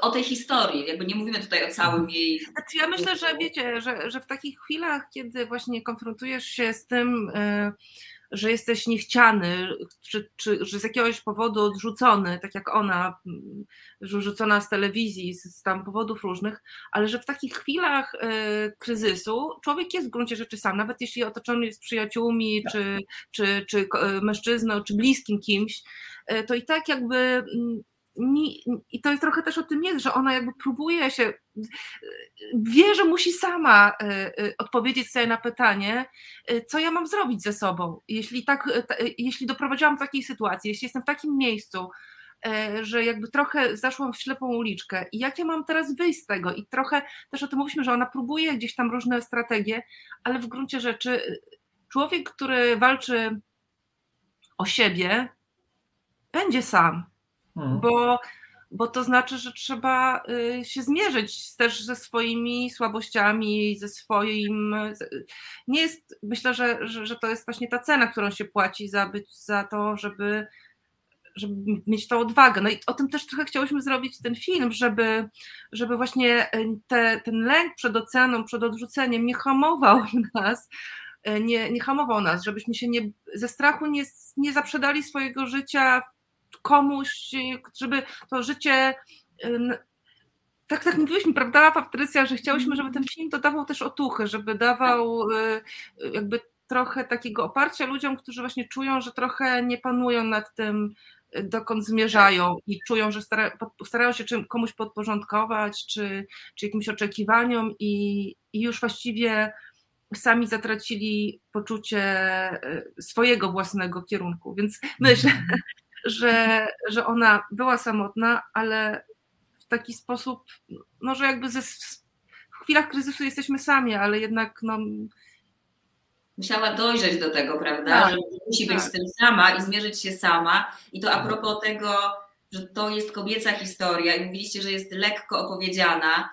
[SPEAKER 4] o tej historii. Jakby nie mówimy tutaj o całym jej.
[SPEAKER 3] Znaczy ja myślę, że wiecie, że, że w takich chwilach, kiedy właśnie konfrontujesz się z tym. Yy, że jesteś niechciany, czy, czy że z jakiegoś powodu odrzucony, tak jak ona, mm, rzucona z telewizji, z, z tam powodów różnych, ale że w takich chwilach y, kryzysu człowiek jest w gruncie rzeczy sam, nawet jeśli otoczony jest przyjaciółmi, tak. czy, czy, czy y, mężczyzną, czy bliskim kimś, y, to i tak jakby mm, i to jest trochę też o tym jest, że ona jakby próbuje się, wie, że musi sama e, e, odpowiedzieć sobie na pytanie, e, co ja mam zrobić ze sobą. Jeśli, tak, jeśli doprowadziłam do takiej sytuacji, jeśli jestem w takim miejscu, że jakby trochę zaszłam w ślepą uliczkę i jak ja mam teraz wyjść z tego i trochę też o tym mówiliśmy, że ona próbuje gdzieś tam różne strategie, ale w gruncie rzeczy człowiek, który walczy o siebie, będzie sam Mhm. bo, bo to znaczy, że trzeba y, się zmierzyć też ze swoimi słabościami, ze swoim. Nie jest, myślę, że, że, że to jest właśnie ta cena, którą się płaci za, być, za to, żeby, żeby mieć tą odwagę. No i o tym też trochę chciałyśmy zrobić ten film, żeby, żeby właśnie y, te, ten lęk przed oceaną, przed odrzuceniem nie hamował nas, y, nie, nie hamował nas, żebyśmy się nie, ze strachu nie, nie zaprzedali swojego życia komuś, żeby to życie tak, tak mówiliśmy, prawda, Patrycja, że chciałyśmy, żeby ten film dodawał też otuchy, żeby dawał y, jakby trochę takiego oparcia ludziom, którzy właśnie czują, że trochę nie panują nad tym, dokąd zmierzają i czują, że stara, starają się czym, komuś podporządkować, czy, czy jakimś oczekiwaniom i, i już właściwie sami zatracili poczucie y, swojego własnego kierunku. Więc myślę, że, że ona była samotna, ale w taki sposób, no że jakby ze, w chwilach kryzysu jesteśmy sami, ale jednak no,
[SPEAKER 4] musiała dojrzeć do tego, prawda? Tak, że musi być tak. z tym sama i zmierzyć się sama. I to a propos tego, że to jest kobieca historia i mówiliście, że jest lekko opowiedziana,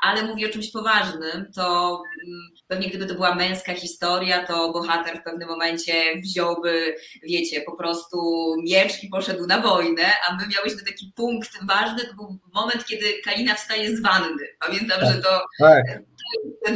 [SPEAKER 4] ale mówi o czymś poważnym, to mm, pewnie gdyby to była męska historia, to bohater w pewnym momencie wziąłby, wiecie, po prostu miecz i poszedł na wojnę, a my miałyśmy taki punkt ważny, to był moment, kiedy Kalina wstaje z wanny. Pamiętam, tak, że to tak.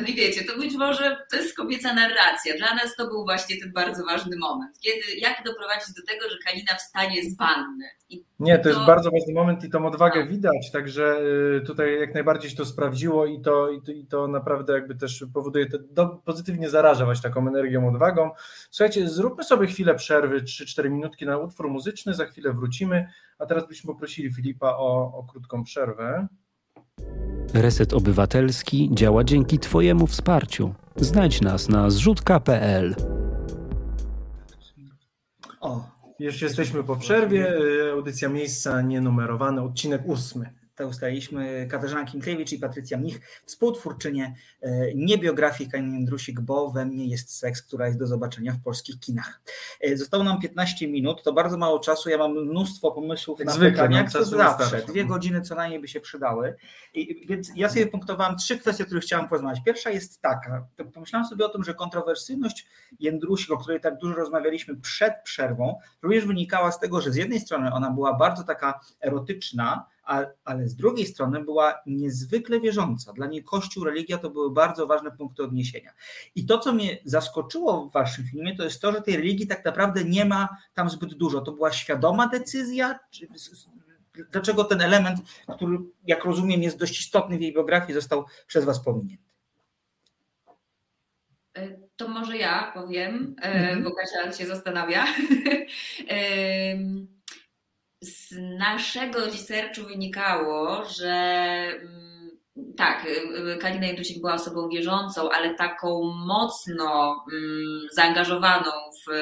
[SPEAKER 4] I wiecie, to być może to jest kobieca narracja. Dla nas to był właśnie ten bardzo ważny moment. Kiedy, jak doprowadzić do tego, że Kalina wstanie z wanny?
[SPEAKER 2] I Nie, to, to, jest bardzo ważny moment i tą odwagę no. widać, także y, tutaj jak najbardziej się to sprawdziło i to, i to, i to naprawdę jakby też powoduje, to pozytywnie zaraża właśnie taką energią, odwagą. Słuchajcie, zróbmy sobie chwilę przerwy, 3-4 minutki na utwór muzyczny, za chwilę wrócimy, a teraz byśmy poprosili Filipa o, o krótką przerwę.
[SPEAKER 5] Reset Obywatelski działa dzięki Twojemu wsparciu. Znajdź nas na zrzutka.pl.
[SPEAKER 2] O, już jesteśmy po przerwie. Audycja miejsca nienumerowane, odcinek ósmy
[SPEAKER 1] tak ustaliliśmy, Katarzyna Kinkiewicz i Patrycja Mnich, współtwórczynie e, nie biografii Kanin Jędrusik, bo we mnie jest seks, która jest do zobaczenia w polskich kinach. E, zostało nam 15 minut, to bardzo mało czasu, ja mam mnóstwo pomysłów na Zwykle, pytania, jak to zawsze, dwie godziny co najmniej by się przydały, I, więc ja sobie punktowałam trzy kwestie, o których chciałam porozmawiać. Pierwsza jest taka, pomyślałam sobie o tym, że kontrowersyjność Jędrusik, o której tak dużo rozmawialiśmy przed przerwą, również wynikała z tego, że z jednej strony ona była bardzo taka erotyczna, ale z drugiej strony była niezwykle wierząca. Dla niej Kościół, religia to były bardzo ważne punkty odniesienia. I to, co mnie zaskoczyło w waszym filmie, to jest to, że tej religii tak naprawdę nie ma tam zbyt dużo. To była świadoma decyzja? Dlaczego ten element, który, jak rozumiem, jest dość istotny w jej biografii, został przez was pominięty?
[SPEAKER 4] To może ja powiem, mhm. bo Kasia się zastanawia. Z naszego researchu wynikało, że mm, tak, Kalina Jędrusik była osobą wierzącą, ale taką mocno mm, zaangażowaną w,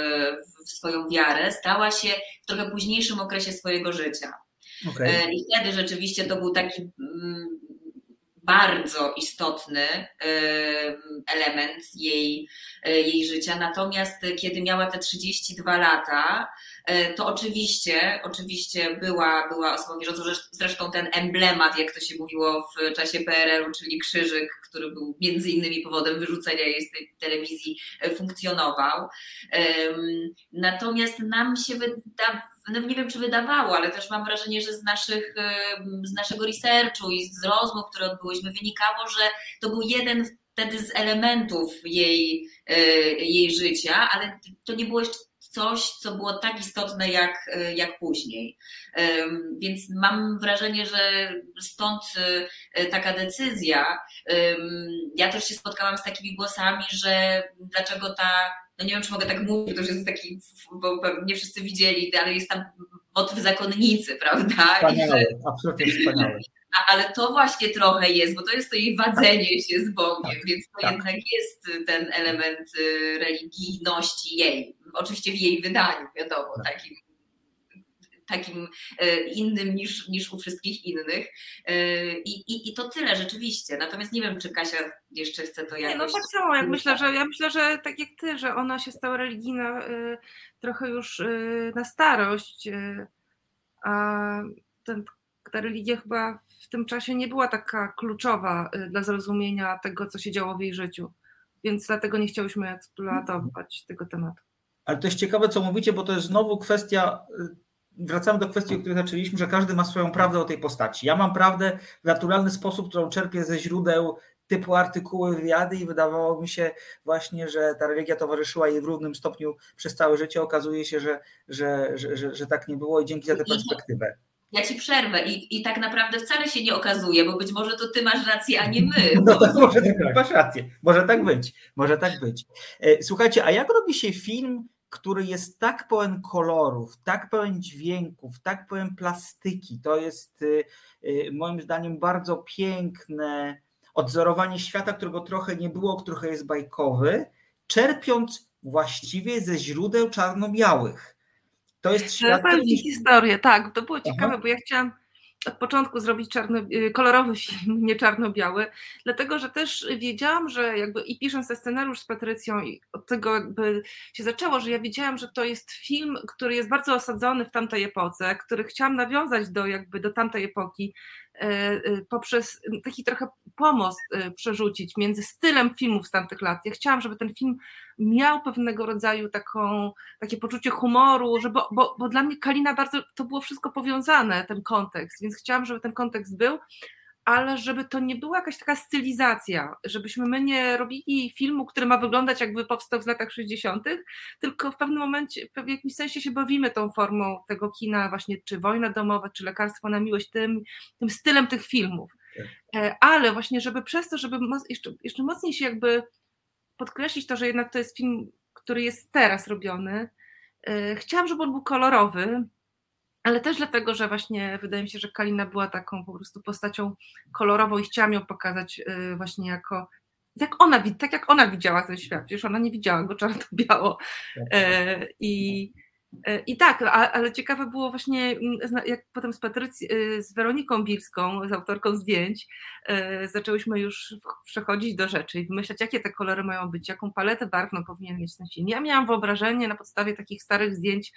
[SPEAKER 4] w swoją wiarę stała się w trochę późniejszym okresie swojego życia. Okay. E, I wtedy rzeczywiście to był taki mm, bardzo istotny e, element jej, jej życia. Natomiast kiedy miała te 32 lata, to oczywiście, oczywiście była, była osobą wierzącą, zresztą ten emblemat, jak to się mówiło w czasie PRL-u, czyli krzyżyk, który był między innymi powodem wyrzucenia jej z tej telewizji, funkcjonował. Natomiast nam się wydawało, no nie wiem, czy wydawało, ale też mam wrażenie, że z, naszych, z naszego researchu i z rozmów, które odbyłyśmy, wynikało, że to był jeden wtedy z elementów jej, e, jej życia, ale to nie było jeszcze coś, co było tak istotne jak, e, jak później. Więc mam wrażenie, że stąd e, taka decyzja. Ja też się spotkałam z takimi głosami, że dlaczego ta no nie wiem, czy mogę tak mówić, to już jest taki, bo nie wszyscy widzieli, ale jest tam motyw zakonnicy, prawda?
[SPEAKER 1] Wspaniałe, że, absolutnie wspaniałe.
[SPEAKER 4] Ale to właśnie trochę jest, bo to jest to jej wadzenie się z Bogiem, tak, więc to tak. jednak jest ten element y, religijności jej. Oczywiście w jej wydaniu, wiadomo, tak. takim takim e, innym niż, niż u wszystkich innych. E, I, i, I to tyle rzeczywiście. Natomiast nie wiem, czy Kasia jeszcze chce to jakoś...
[SPEAKER 3] Nie, no tak samo, jak myślę, że ja myślę, że tak jak ty, że ona się stała religijna trochę już na starość, a ten, ta religia chyba w tym czasie nie była taka kluczowa dla zrozumienia tego, co się działo w jej życiu. Więc dlatego nie chciałyśmy eksploatować tego tematu.
[SPEAKER 1] Ale to jest ciekawe, co mówicie, bo to jest znowu kwestia wracamy do kwestii, o której zaczęliśmy, że każdy ma swoją prawdę o tej postaci. Ja mam prawdę w naturalny sposób, którą czerpię ze źródeł typu artykuły, wywiady i wydawało mi się właśnie, że ta religia towarzyszyła jej w równym stopniu przez całe życie. Okazuje się, że, że, że, że, że tak nie było i dzięki za tę perspektywę.
[SPEAKER 4] Ja ci przerwę i, i tak naprawdę wcale się nie okazuje, bo być może to ty masz rację, a nie my.
[SPEAKER 1] No tak, może masz rację. Może tak być. Może tak być. E, słuchajcie, a jak robi się film który jest tak pełen kolorów, tak pełen dźwięków, tak pełen plastyki. To jest y, y, moim zdaniem bardzo piękne odzorowanie świata, którego trochę nie było, trochę jest bajkowy, czerpiąc właściwie ze źródeł czarno-białych.
[SPEAKER 3] To jest świat. Ci historię, tak, to było ciekawe, Aha. bo ja chciałam od początku zrobić czarno, y, kolorowy film, nie czarno-biały, dlatego że też wiedziałam, że jakby i pisząc ten scenariusz z Patrycją i od tego jakby się zaczęło, że ja wiedziałam, że to jest film, który jest bardzo osadzony w tamtej epoce, który chciałam nawiązać do jakby do tamtej epoki, E, e, poprzez taki trochę pomost e, przerzucić między stylem filmów z tamtych lat. Ja chciałam, żeby ten film miał pewnego rodzaju taką, takie poczucie humoru, że bo, bo, bo dla mnie Kalina bardzo, to było wszystko powiązane, ten kontekst, więc chciałam, żeby ten kontekst był, ale żeby to nie była jakaś taka stylizacja, żebyśmy my nie robili filmu, który ma wyglądać jakby powstał w latach 60., tylko w pewnym momencie, w jakimś sensie się bawimy tą formą tego kina, właśnie czy wojna domowa, czy lekarstwo na miłość, tym, tym stylem tych filmów. Tak. E, ale właśnie, żeby przez to, żeby jeszcze, jeszcze mocniej się jakby podkreślić to, że jednak to jest film, który jest teraz robiony, e, chciałam, żeby on był kolorowy, ale też dlatego, że właśnie wydaje mi się, że Kalina była taką po prostu postacią kolorową i chciałam ją pokazać y, właśnie jako jak ona, tak jak ona widziała ten świat, przecież ona nie widziała go czarno-biało. Tak. e, i E, I tak, ale ciekawe było właśnie, mm, jak potem z, Patrycji, y, z Weroniką Bilską, z autorką zdjęć, e, zaczęłyśmy już przechodzić do rzeczy i wymyślać, jakie te kolory mają być, jaką paletę barwną powinien mieć ten film. Ja miałam wyobrażenie na podstawie takich starych zdjęć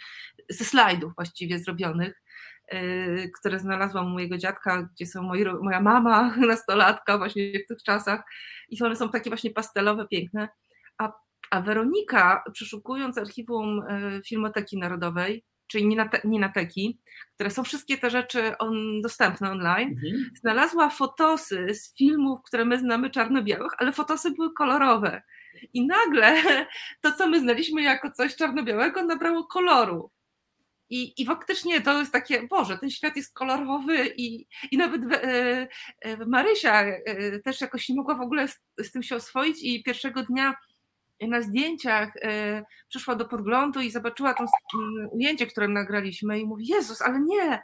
[SPEAKER 3] ze slajdów właściwie zrobionych, e, które znalazłam u mojego dziadka, gdzie są moi, moja mama, nastolatka właśnie w tych czasach i one są takie właśnie pastelowe, piękne, a Weronika, przeszukując archiwum e, Filmoteki Narodowej, czyli Ninateki, które są wszystkie te rzeczy on, dostępne online, mhm. znalazła fotosy z filmów, które my znamy czarno-białych, ale fotosy były kolorowe. I nagle to, co my znaliśmy jako coś czarno-białego, nabrało koloru. I, I faktycznie to jest takie, Boże, ten świat jest kolorowy i, i nawet e, e, Marysia e, też jakoś nie mogła w ogóle z, z tym się oswoić i pierwszego dnia na zdjęciach y, przyszła do podglądu i zobaczyła to ujęcie, które nagraliśmy i mówi, Jezus, ale nie,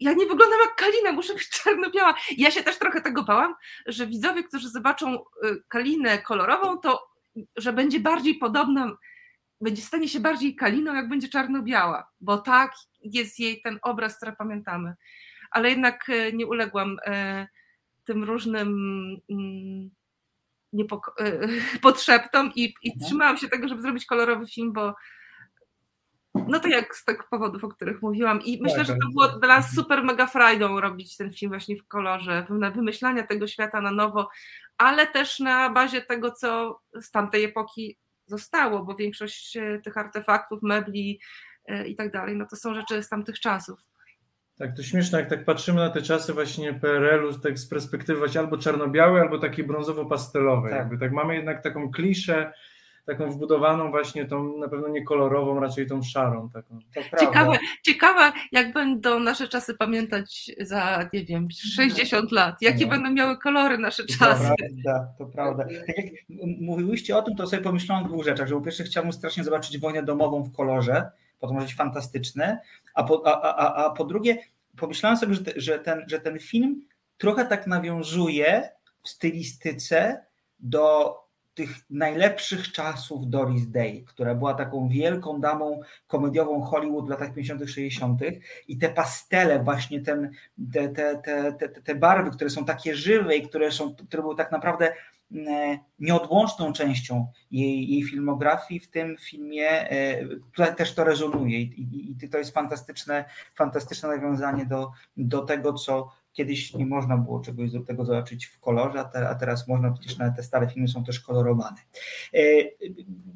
[SPEAKER 3] ja nie wyglądam jak Kalina, muszę być czarno-biała. Ja się też trochę tego bałam, że widzowie, którzy zobaczą y, Kalinę kolorową, to że będzie bardziej podobna, będzie stanie się bardziej Kaliną, jak będzie czarno-biała, bo tak jest jej ten obraz, który pamiętamy. Ale jednak y, nie uległam tym różnym mm, potrzeptom i, i mhm. trzymałam się tego, żeby zrobić kolorowy film, bo no to jak z tych powodów, o których mówiłam. I myślę, tak, że to tak. było dla nas super mega frajdą robić ten film właśnie w kolorze, na wymyślania tego świata na nowo, ale też na bazie tego, co z tamtej epoki zostało, bo większość e, tych artefaktów, mebli e, i tak dalej, no to są rzeczy z tamtych czasów.
[SPEAKER 2] Tak, to śmieszne, jak tak patrzymy na te czasy właśnie PRL-u tak z perspektywy właśnie albo czarno-białej, albo takiej brązowo-pastelowej. Tak. Jakby tak mamy jednak taką kliszę, taką wbudowaną właśnie tą na pewno nie kolorową, raczej tą szarą. Taką.
[SPEAKER 3] Ciekawe, ciekawe, jak będą nasze czasy pamiętać za, nie wiem, 60 lat. Jakie no. będą miały kolory nasze czasy.
[SPEAKER 1] To prawda, to prawda. Tak jak mówiłyście o tym, to sobie pomyślałam o dwóch rzeczach, że po pierwsze chciałbym strasznie zobaczyć wojnę domową w kolorze, bo to może być fantastyczne, a po, a, a, a po drugie pomyślałam sobie, że, te, że, ten, że ten film trochę tak nawiązuje w stylistyce do tych najlepszych czasów Doris Day, która była taką wielką damą komediową Hollywood w latach 50., 60. i te pastele, właśnie ten, te, te, te, te, barwy, które są takie żywe i które, są, które były tak naprawdę nieodłączną częścią jej, jej filmografii, w tym filmie e, też to rezonuje i, i, i to jest fantastyczne, fantastyczne nawiązanie do, do tego, co Kiedyś nie można było czegoś do tego zobaczyć w kolorze, a, teraz można, przecież nawet te stare filmy są też kolorowane. E,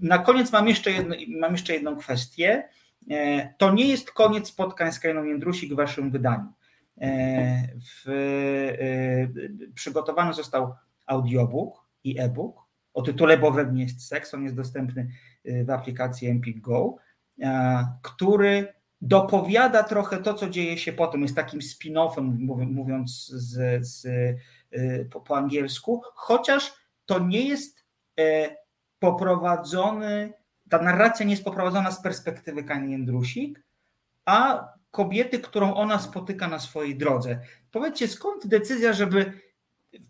[SPEAKER 1] na koniec mam jeszcze, jedno, mam jeszcze jedną kwestię. E, to nie jest koniec spotkań z Kajną Jędrusik w waszym wydaniu. E, w, przygotowany został audiobook i e-book o tytule Bo we mnie jest seks. On jest dostępny w aplikacji Empik Go, który dopowiada trochę to, co dzieje się potem, jest takim spin-offem, mówiąc z, z, y, po, po angielsku, chociaż to nie jest e, poprowadzony, ta narracja nie jest poprowadzona z perspektywy Kani Jędrusik, a kobiety, którą ona spotyka na swojej drodze. Powiedzcie, skąd decyzja, żeby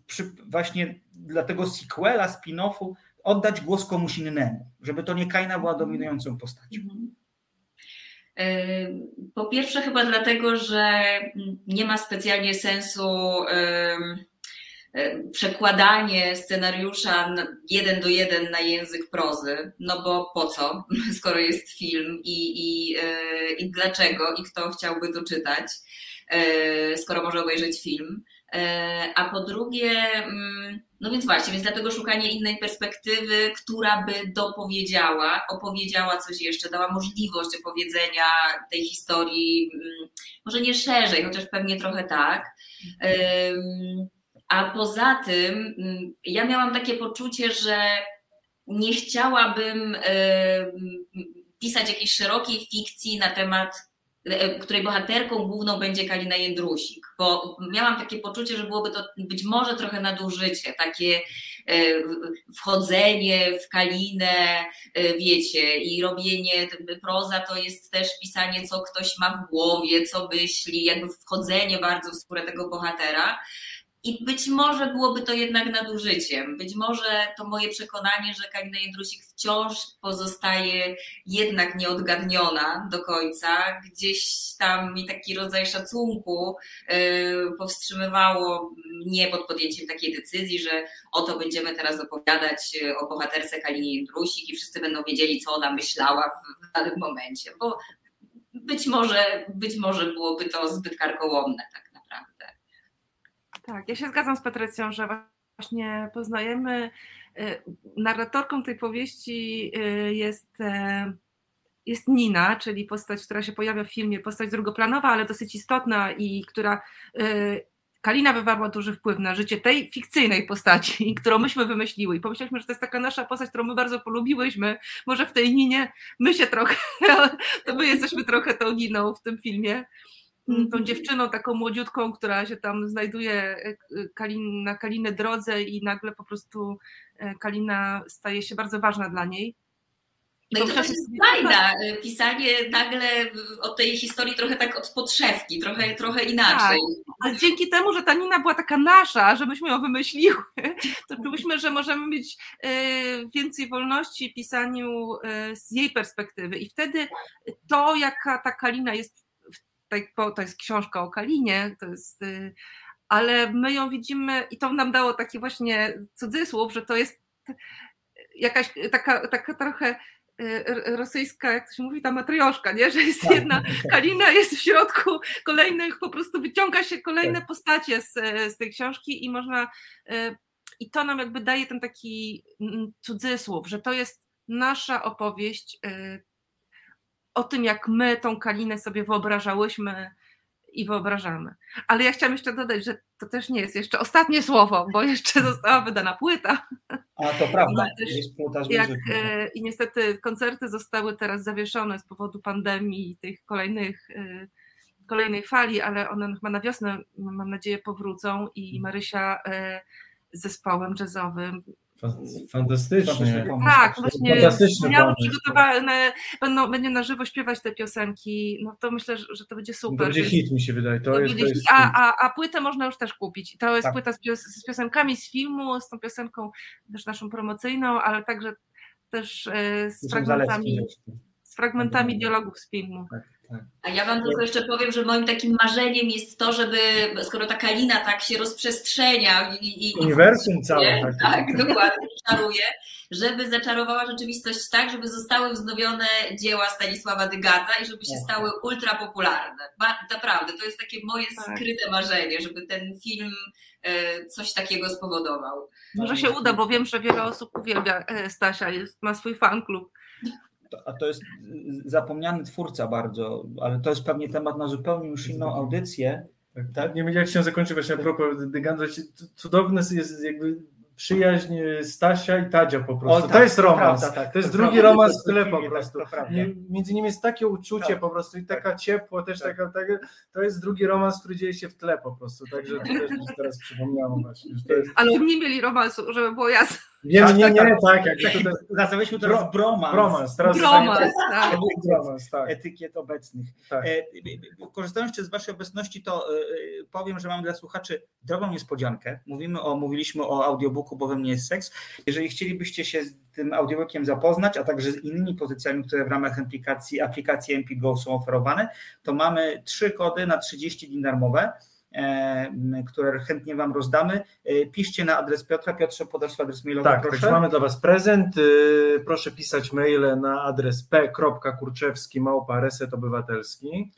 [SPEAKER 1] przy, właśnie dla tego sequela, spin-offu oddać głos komuś innemu, żeby to nie Kaina była dominującą postacią? Mhm.
[SPEAKER 4] Po pierwsze, chyba dlatego, że nie ma specjalnie sensu przekładanie scenariusza jeden do jeden na język prozy, no bo po co, skoro jest film i, i, e, i dlaczego i kto chciałby to czytać, e, skoro może obejrzeć film. E, a po drugie, mm, no więc właśnie, więc dlatego szukanie innej perspektywy, która by dopowiedziała, opowiedziała coś jeszcze, dała możliwość opowiedzenia tej historii, mm, może nie szerzej, chociaż pewnie trochę tak. A poza tym, mm, ja miałam takie poczucie, że nie chciałabym pisać jakiejś szerokiej fikcji na temat E, której bohaterką główną będzie Kalina Jędrusik, bo miałam takie poczucie, że byłoby to być może trochę nadużycie, takie e, wchodzenie w Kalinę, e, wiecie, i robienie, proza to jest też pisanie, co ktoś ma w głowie, co myśli, jakby wchodzenie bardzo w skórę tego bohatera. I być może byłoby to jednak nadużyciem. Być może to moje przekonanie, że Kalina Jędrusik wciąż pozostaje jednak nieodgadniona do końca. Gdzieś tam mi taki rodzaj szacunku yy, powstrzymywało mnie pod podjęciem takiej decyzji, że oto będziemy teraz opowiadać yy, o bohaterce Kalinie Jędrusik i wszyscy będą wiedzieli, co ona myślała w danym momencie. Bo być może, być może byłoby to zbyt karkołomne. Tak.
[SPEAKER 3] Tak, ja się zgadzam z Patrycją, że właśnie poznajemy, y, narratorką tej powieści y, jest, e, jest Nina, czyli postać, która się pojawia w filmie, postać drugoplanowa, ale dosyć istotna i która y, Kalina wywarła duży wpływ na życie tej fikcyjnej postaci, którą myśmy wymyśliły. I pomyśleliśmy, że to jest taka nasza postać, którą my bardzo polubiłyśmy. Może w tej Ninie my się trochę, to my jesteśmy trochę tą Niną w tym filmie. Tą dziewczyną taką młodziutką, która się tam znajduje Kalin, na Kalinę drodze i nagle po prostu Kalina staje się bardzo ważna dla niej.
[SPEAKER 4] No i to jest fajna, pisanie nagle o tej historii trochę tak od podszewki, trochę, trochę inaczej.
[SPEAKER 3] Tak. A dzięki temu, że ta Nina była taka nasza, że myśmy ją wymyśliły, to czuliśmy, że możemy mieć e, więcej wolności w pisaniu e, z jej perspektywy. I wtedy to, jaka ta Kalina jest, to jest książka o Kalinie, to jest, e, ale my ją widzimy i to nam dało taki właśnie cudzysłów, że to jest jakaś taka, taka trochę Y, rosyjska, jak to się mówi, ta matrioszka, nie? że jest tak. jedna Kalina, jest w środku kolejnych, po prostu wyciąga się kolejne tak. postacie z, z tej książki i można, y, i to nam jakby daje ten taki mm, cudzysłów, że to jest nasza opowieść y, o tym, jak my tą Kalinę sobie wyobrażałyśmy i wyobrażamy. Ale ja chciałam jeszcze dodać, że to też nie jest jeszcze ostatnie słowo, bo jeszcze została wydana płyta.
[SPEAKER 1] A to prawda, jest
[SPEAKER 3] płyta z jak, e, I niestety koncerty zostały teraz zawieszone z powodu pandemii i tych kolejnych e, kolejnej fali, ale one chyba na wiosnę, mam nadzieję, powrócą i Marysia e, z zespołem jazzowym
[SPEAKER 2] Fantastycznie.
[SPEAKER 3] Tak, właśnie wspaniale przygotowane, będą, będzie na żywo śpiewać te piosenki, no to myślę, że to będzie super. To
[SPEAKER 2] będzie hit, mi się wydaje. To, to jest, to jest
[SPEAKER 3] a, a, a płytę można już też kupić. To jest tak. płyta z, pios z, piosenkami z filmu, z tą piosenką też naszą promocyjną, ale także też e, z fragmentami, z fragmentami dialogów z filmu. Tak.
[SPEAKER 4] Tak. A ja Wam tylko jeszcze powiem, że moim takim marzeniem jest to, żeby, skoro ta kalina tak się rozprzestrzenia i. i
[SPEAKER 2] Uniwersum całe.
[SPEAKER 4] Tak, tak dokładnie, czaruje, żeby zaczarowała rzeczywistość tak, żeby zostały wznowione dzieła Stanisława Dygata i żeby się tak. stały ultra popularne. Naprawdę, to jest takie moje tak. skryte marzenie, żeby ten film e, coś takiego spowodował.
[SPEAKER 3] Może się uda, bo wiem, że wiele osób uwielbia e, Stasia, jest, ma swój fan klub
[SPEAKER 1] a to jest zapomniany twórca bardzo, ale to jest pewnie temat na zupełnie już inną audycję.
[SPEAKER 2] Tak, tak? Nie wiem, jak się zakończy właśnie a propos Dyganda, cudowne jest jakby przyjaźń Stasia i Tadzia po prostu. O, tak, to jest romans. To, tak, to jest to drugi romans w tyle po prostu. Między nimi jest takie uczucie tak, po prostu i taka ciepło też tak. taka, taka, to jest drugi romans, który dzieje się w tle po prostu. Także to też mi teraz przypomniałam właśnie. Jest...
[SPEAKER 3] Ale oni mieli romansu, żeby było jasne.
[SPEAKER 2] Nie, nie, nie, nie, tak. Jak
[SPEAKER 1] taki, tutaj... Nazwaliśmy to teraz bromans.
[SPEAKER 2] Bromans, teraz
[SPEAKER 3] bromans, tak.
[SPEAKER 1] bromans, tak. etykiet obecnych. Tak. E, korzystając jeszcze z Waszej obecności, to e, powiem, że mam dla słuchaczy drobną niespodziankę. Mówimy o, mówiliśmy o audiobooku, bowiem nie jest seks. Jeżeli chcielibyście się z tym audiobookiem zapoznać, a także z innymi pozycjami, które w ramach aplikacji, aplikacji MPGO są oferowane, to mamy trzy kody na 30 dni darmowe. E, które chętnie Wam rozdamy. E, piszcie na adres Piotra. Piotrze, podasz adres mailowy,
[SPEAKER 2] tak, proszę. Tak, mamy dla Was prezent. Y, proszę pisać maile na adres p.kurczewski małpa reset obywatelski.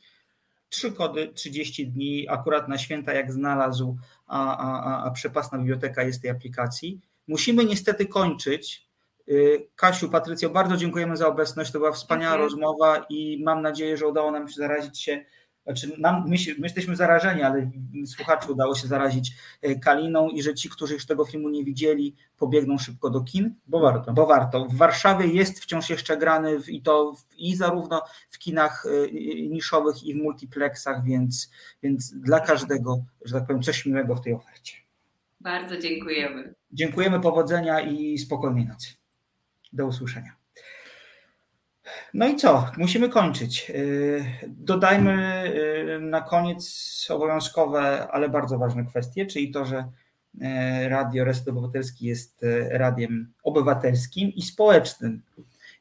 [SPEAKER 1] Trzy kody, 30 dni, akurat na święta jak znalazł, a, a, a przepasna biblioteka jest tej aplikacji. Musimy niestety kończyć. Kasiu, Patrycjo, bardzo dziękujemy za obecność. To była wspaniała rozmowa i mam nadzieję, że udało nam się zarazić się znaczy nam, my, my, jesteśmy zarażeni, ale słuchaczy udało się zarazić e, Kaliną i że ci, którzy już tego filmu nie widzieli, pobiegną szybko do kin.
[SPEAKER 2] Bo warto.
[SPEAKER 1] Bo warto. W Warszawie jest wciąż jeszcze grany w, i to w, i zarówno w kinach e, niszowych i w multiplexach, więc, więc dla każdego, że tak powiem, coś miłego w tej ofercie.
[SPEAKER 4] Bardzo dziękujemy.
[SPEAKER 1] Dziękujemy, powodzenia i spokojnej nocy. Do usłyszenia. No i co? Musimy kończyć. Y, dodajmy y, na koniec obowiązkowe, ale bardzo ważne kwestie, czyli to, że y, Radio Reset Obywatelski jest radiem obywatelskim i społecznym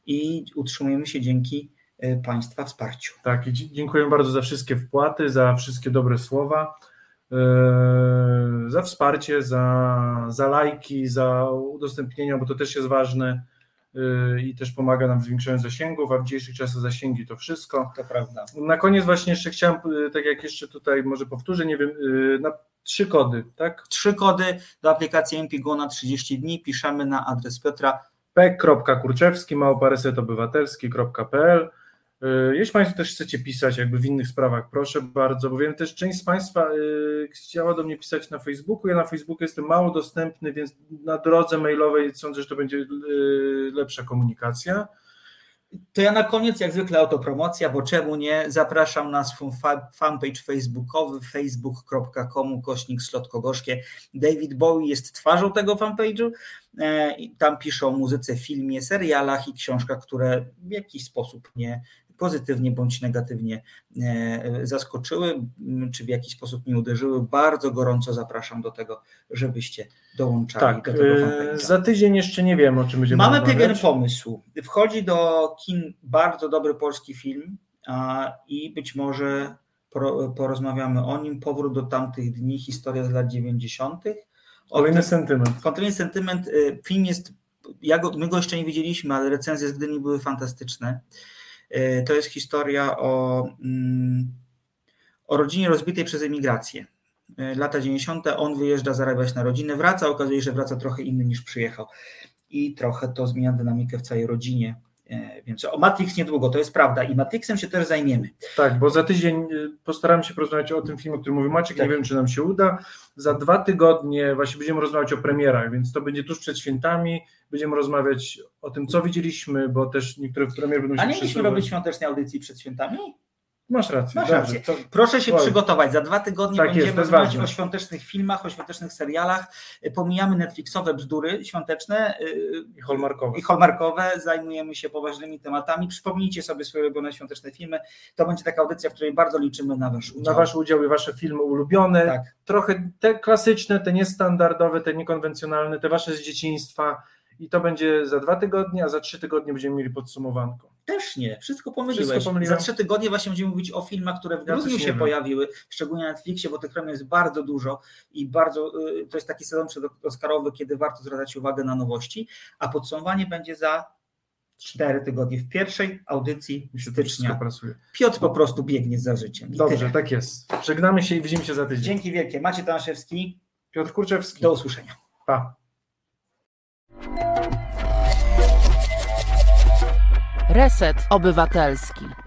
[SPEAKER 1] i utrzymujemy się dzięki Państwa wsparciu.
[SPEAKER 2] Tak, dziękuję bardzo za wszystkie wpłaty, za wszystkie dobre słowa, za wsparcie, za, za lajki, za udostępnienia, bo to też jest ważne i też pomaga nam w zwiększaniu zasięgów, a w dzisiejszych czasach zasięgi to wszystko.
[SPEAKER 1] To prawda.
[SPEAKER 2] Na koniec właśnie jeszcze chciałem, y, tak jak jeszcze tutaj może powtórzę, nie wiem, y, na trzy kody, tak?
[SPEAKER 1] Trzy kody do aplikacji MPGO na 30 dni piszemy na adres Piotra
[SPEAKER 2] p.kurczewski małparesetobywatelski.pl jeśli Państwo też chcecie pisać jakby w innych sprawach, proszę bardzo, bo wiem też część z Państwa e, chciała do mnie pisać na Facebooku. Ja na Facebooku jestem mało dostępny, więc na drodze mailowej sądzę, że to będzie e, lepsza komunikacja.
[SPEAKER 1] To ja na koniec, jak zwykle, autopromocja, bo czemu nie? Zapraszam na swój fanpage facebookowy facebook.com kośnik slotko gorzkie. David Bowie jest twarzą tego fanpage'u. E, tam pisze o muzyce, filmie, serialach i książkach, które w jakiś sposób nie pozytywnie bądź negatywnie e, zaskoczyły, czy w jakiś sposób nie uderzyły. Bardzo gorąco zapraszam do tego, żebyście dołączali
[SPEAKER 2] tak,
[SPEAKER 1] do tego
[SPEAKER 2] e,
[SPEAKER 1] fanpage'a.
[SPEAKER 2] Za tydzień jeszcze nie wiem, o czym będziemy
[SPEAKER 1] Mamy
[SPEAKER 2] rozmawiać.
[SPEAKER 1] pewien pomysł. Wchodzi do kin bardzo dobry polski film a, i być może porozmawiamy o nim. Powrót do tamtych dni, historia z lat 90. O
[SPEAKER 2] Kolejny
[SPEAKER 1] tym-
[SPEAKER 2] sentyment.
[SPEAKER 1] Kolejny sentyment. y, Film jest, ja go, my go jeszcze nie widzieliśmy, ale recenzje z Gdyni były fantastyczne. Y, To jest historia o, mm, o rodzinie rozbitej przez emigrację. Y, Lata 90. On wyjeżdża zarabiać na rodzinę, wraca, okazuje się, że wraca trochę inny niż przyjechał. I trochę to zmienia dynamikę w całej rodzinie. Y, Więc o Matrix niedługo, to jest prawda. I Matrixem się też zajmiemy.
[SPEAKER 2] Tak, bo za tydzień y, postaramy się porozmawiać o tym filmie, o którym mówił Maciek.
[SPEAKER 1] Tak.
[SPEAKER 2] Nie wiem, czy nam się uda. Za dwa tygodnie właśnie będziemy rozmawiać o premierach, więc to będzie tuż przed świętami. Będziemy rozmawiać o tym, co widzieliśmy, bo też niektóre premiery będą się
[SPEAKER 1] A nie mieliśmy robić świątecznej audycji przed świętami?
[SPEAKER 2] Masz rację.
[SPEAKER 1] Masz rację.
[SPEAKER 2] Co,
[SPEAKER 1] Proszę się
[SPEAKER 2] Oj.
[SPEAKER 1] przygotować. Za dwa tygodnie
[SPEAKER 2] Tak
[SPEAKER 1] będziemy
[SPEAKER 2] jest
[SPEAKER 1] rozmawiać
[SPEAKER 2] ważne.
[SPEAKER 1] o świątecznych filmach, o świątecznych serialach. Pomijamy Netflixowe bzdury świąteczne yy,
[SPEAKER 2] i Hallmarkowe.
[SPEAKER 1] i hallmarkowe. Zajmujemy się poważnymi tematami. Przypomnijcie sobie swoje ulubione świąteczne filmy. To będzie taka audycja, w której bardzo liczymy na Wasz udział.
[SPEAKER 2] Na Wasz udział i Wasze filmy ulubione.
[SPEAKER 1] Tak.
[SPEAKER 2] Trochę te klasyczne, te niestandardowe, te niekonwencjonalne, te Wasze z dzieciństwa. I to będzie za dwa tygodnie, a za trzy tygodnie będziemy mieli podsumowanko.
[SPEAKER 1] Też nie, wszystko pomyliłeś.
[SPEAKER 2] Wszystko pomyliłem.
[SPEAKER 1] Za trzy tygodnie właśnie będziemy mówić o filmach, które w grudniu się pojawiły, szczególnie na Netflixie, bo tych premier jest bardzo dużo i bardzo y, to jest taki sezon przedoskarowy, kiedy warto zwracać uwagę na nowości, a podsumowanie będzie za cztery tygodnie w pierwszej audycji stycznia. Piotr po prostu biegnie za życiem. I
[SPEAKER 2] Dobrze,
[SPEAKER 1] tyle.
[SPEAKER 2] tak jest. Żegnamy się i widzimy się za tydzień.
[SPEAKER 1] Dzięki wielkie. Macie Tomaszewski.
[SPEAKER 2] Piotr Kurczewski.
[SPEAKER 1] Do usłyszenia.
[SPEAKER 2] Pa.
[SPEAKER 6] Reset Obywatelski.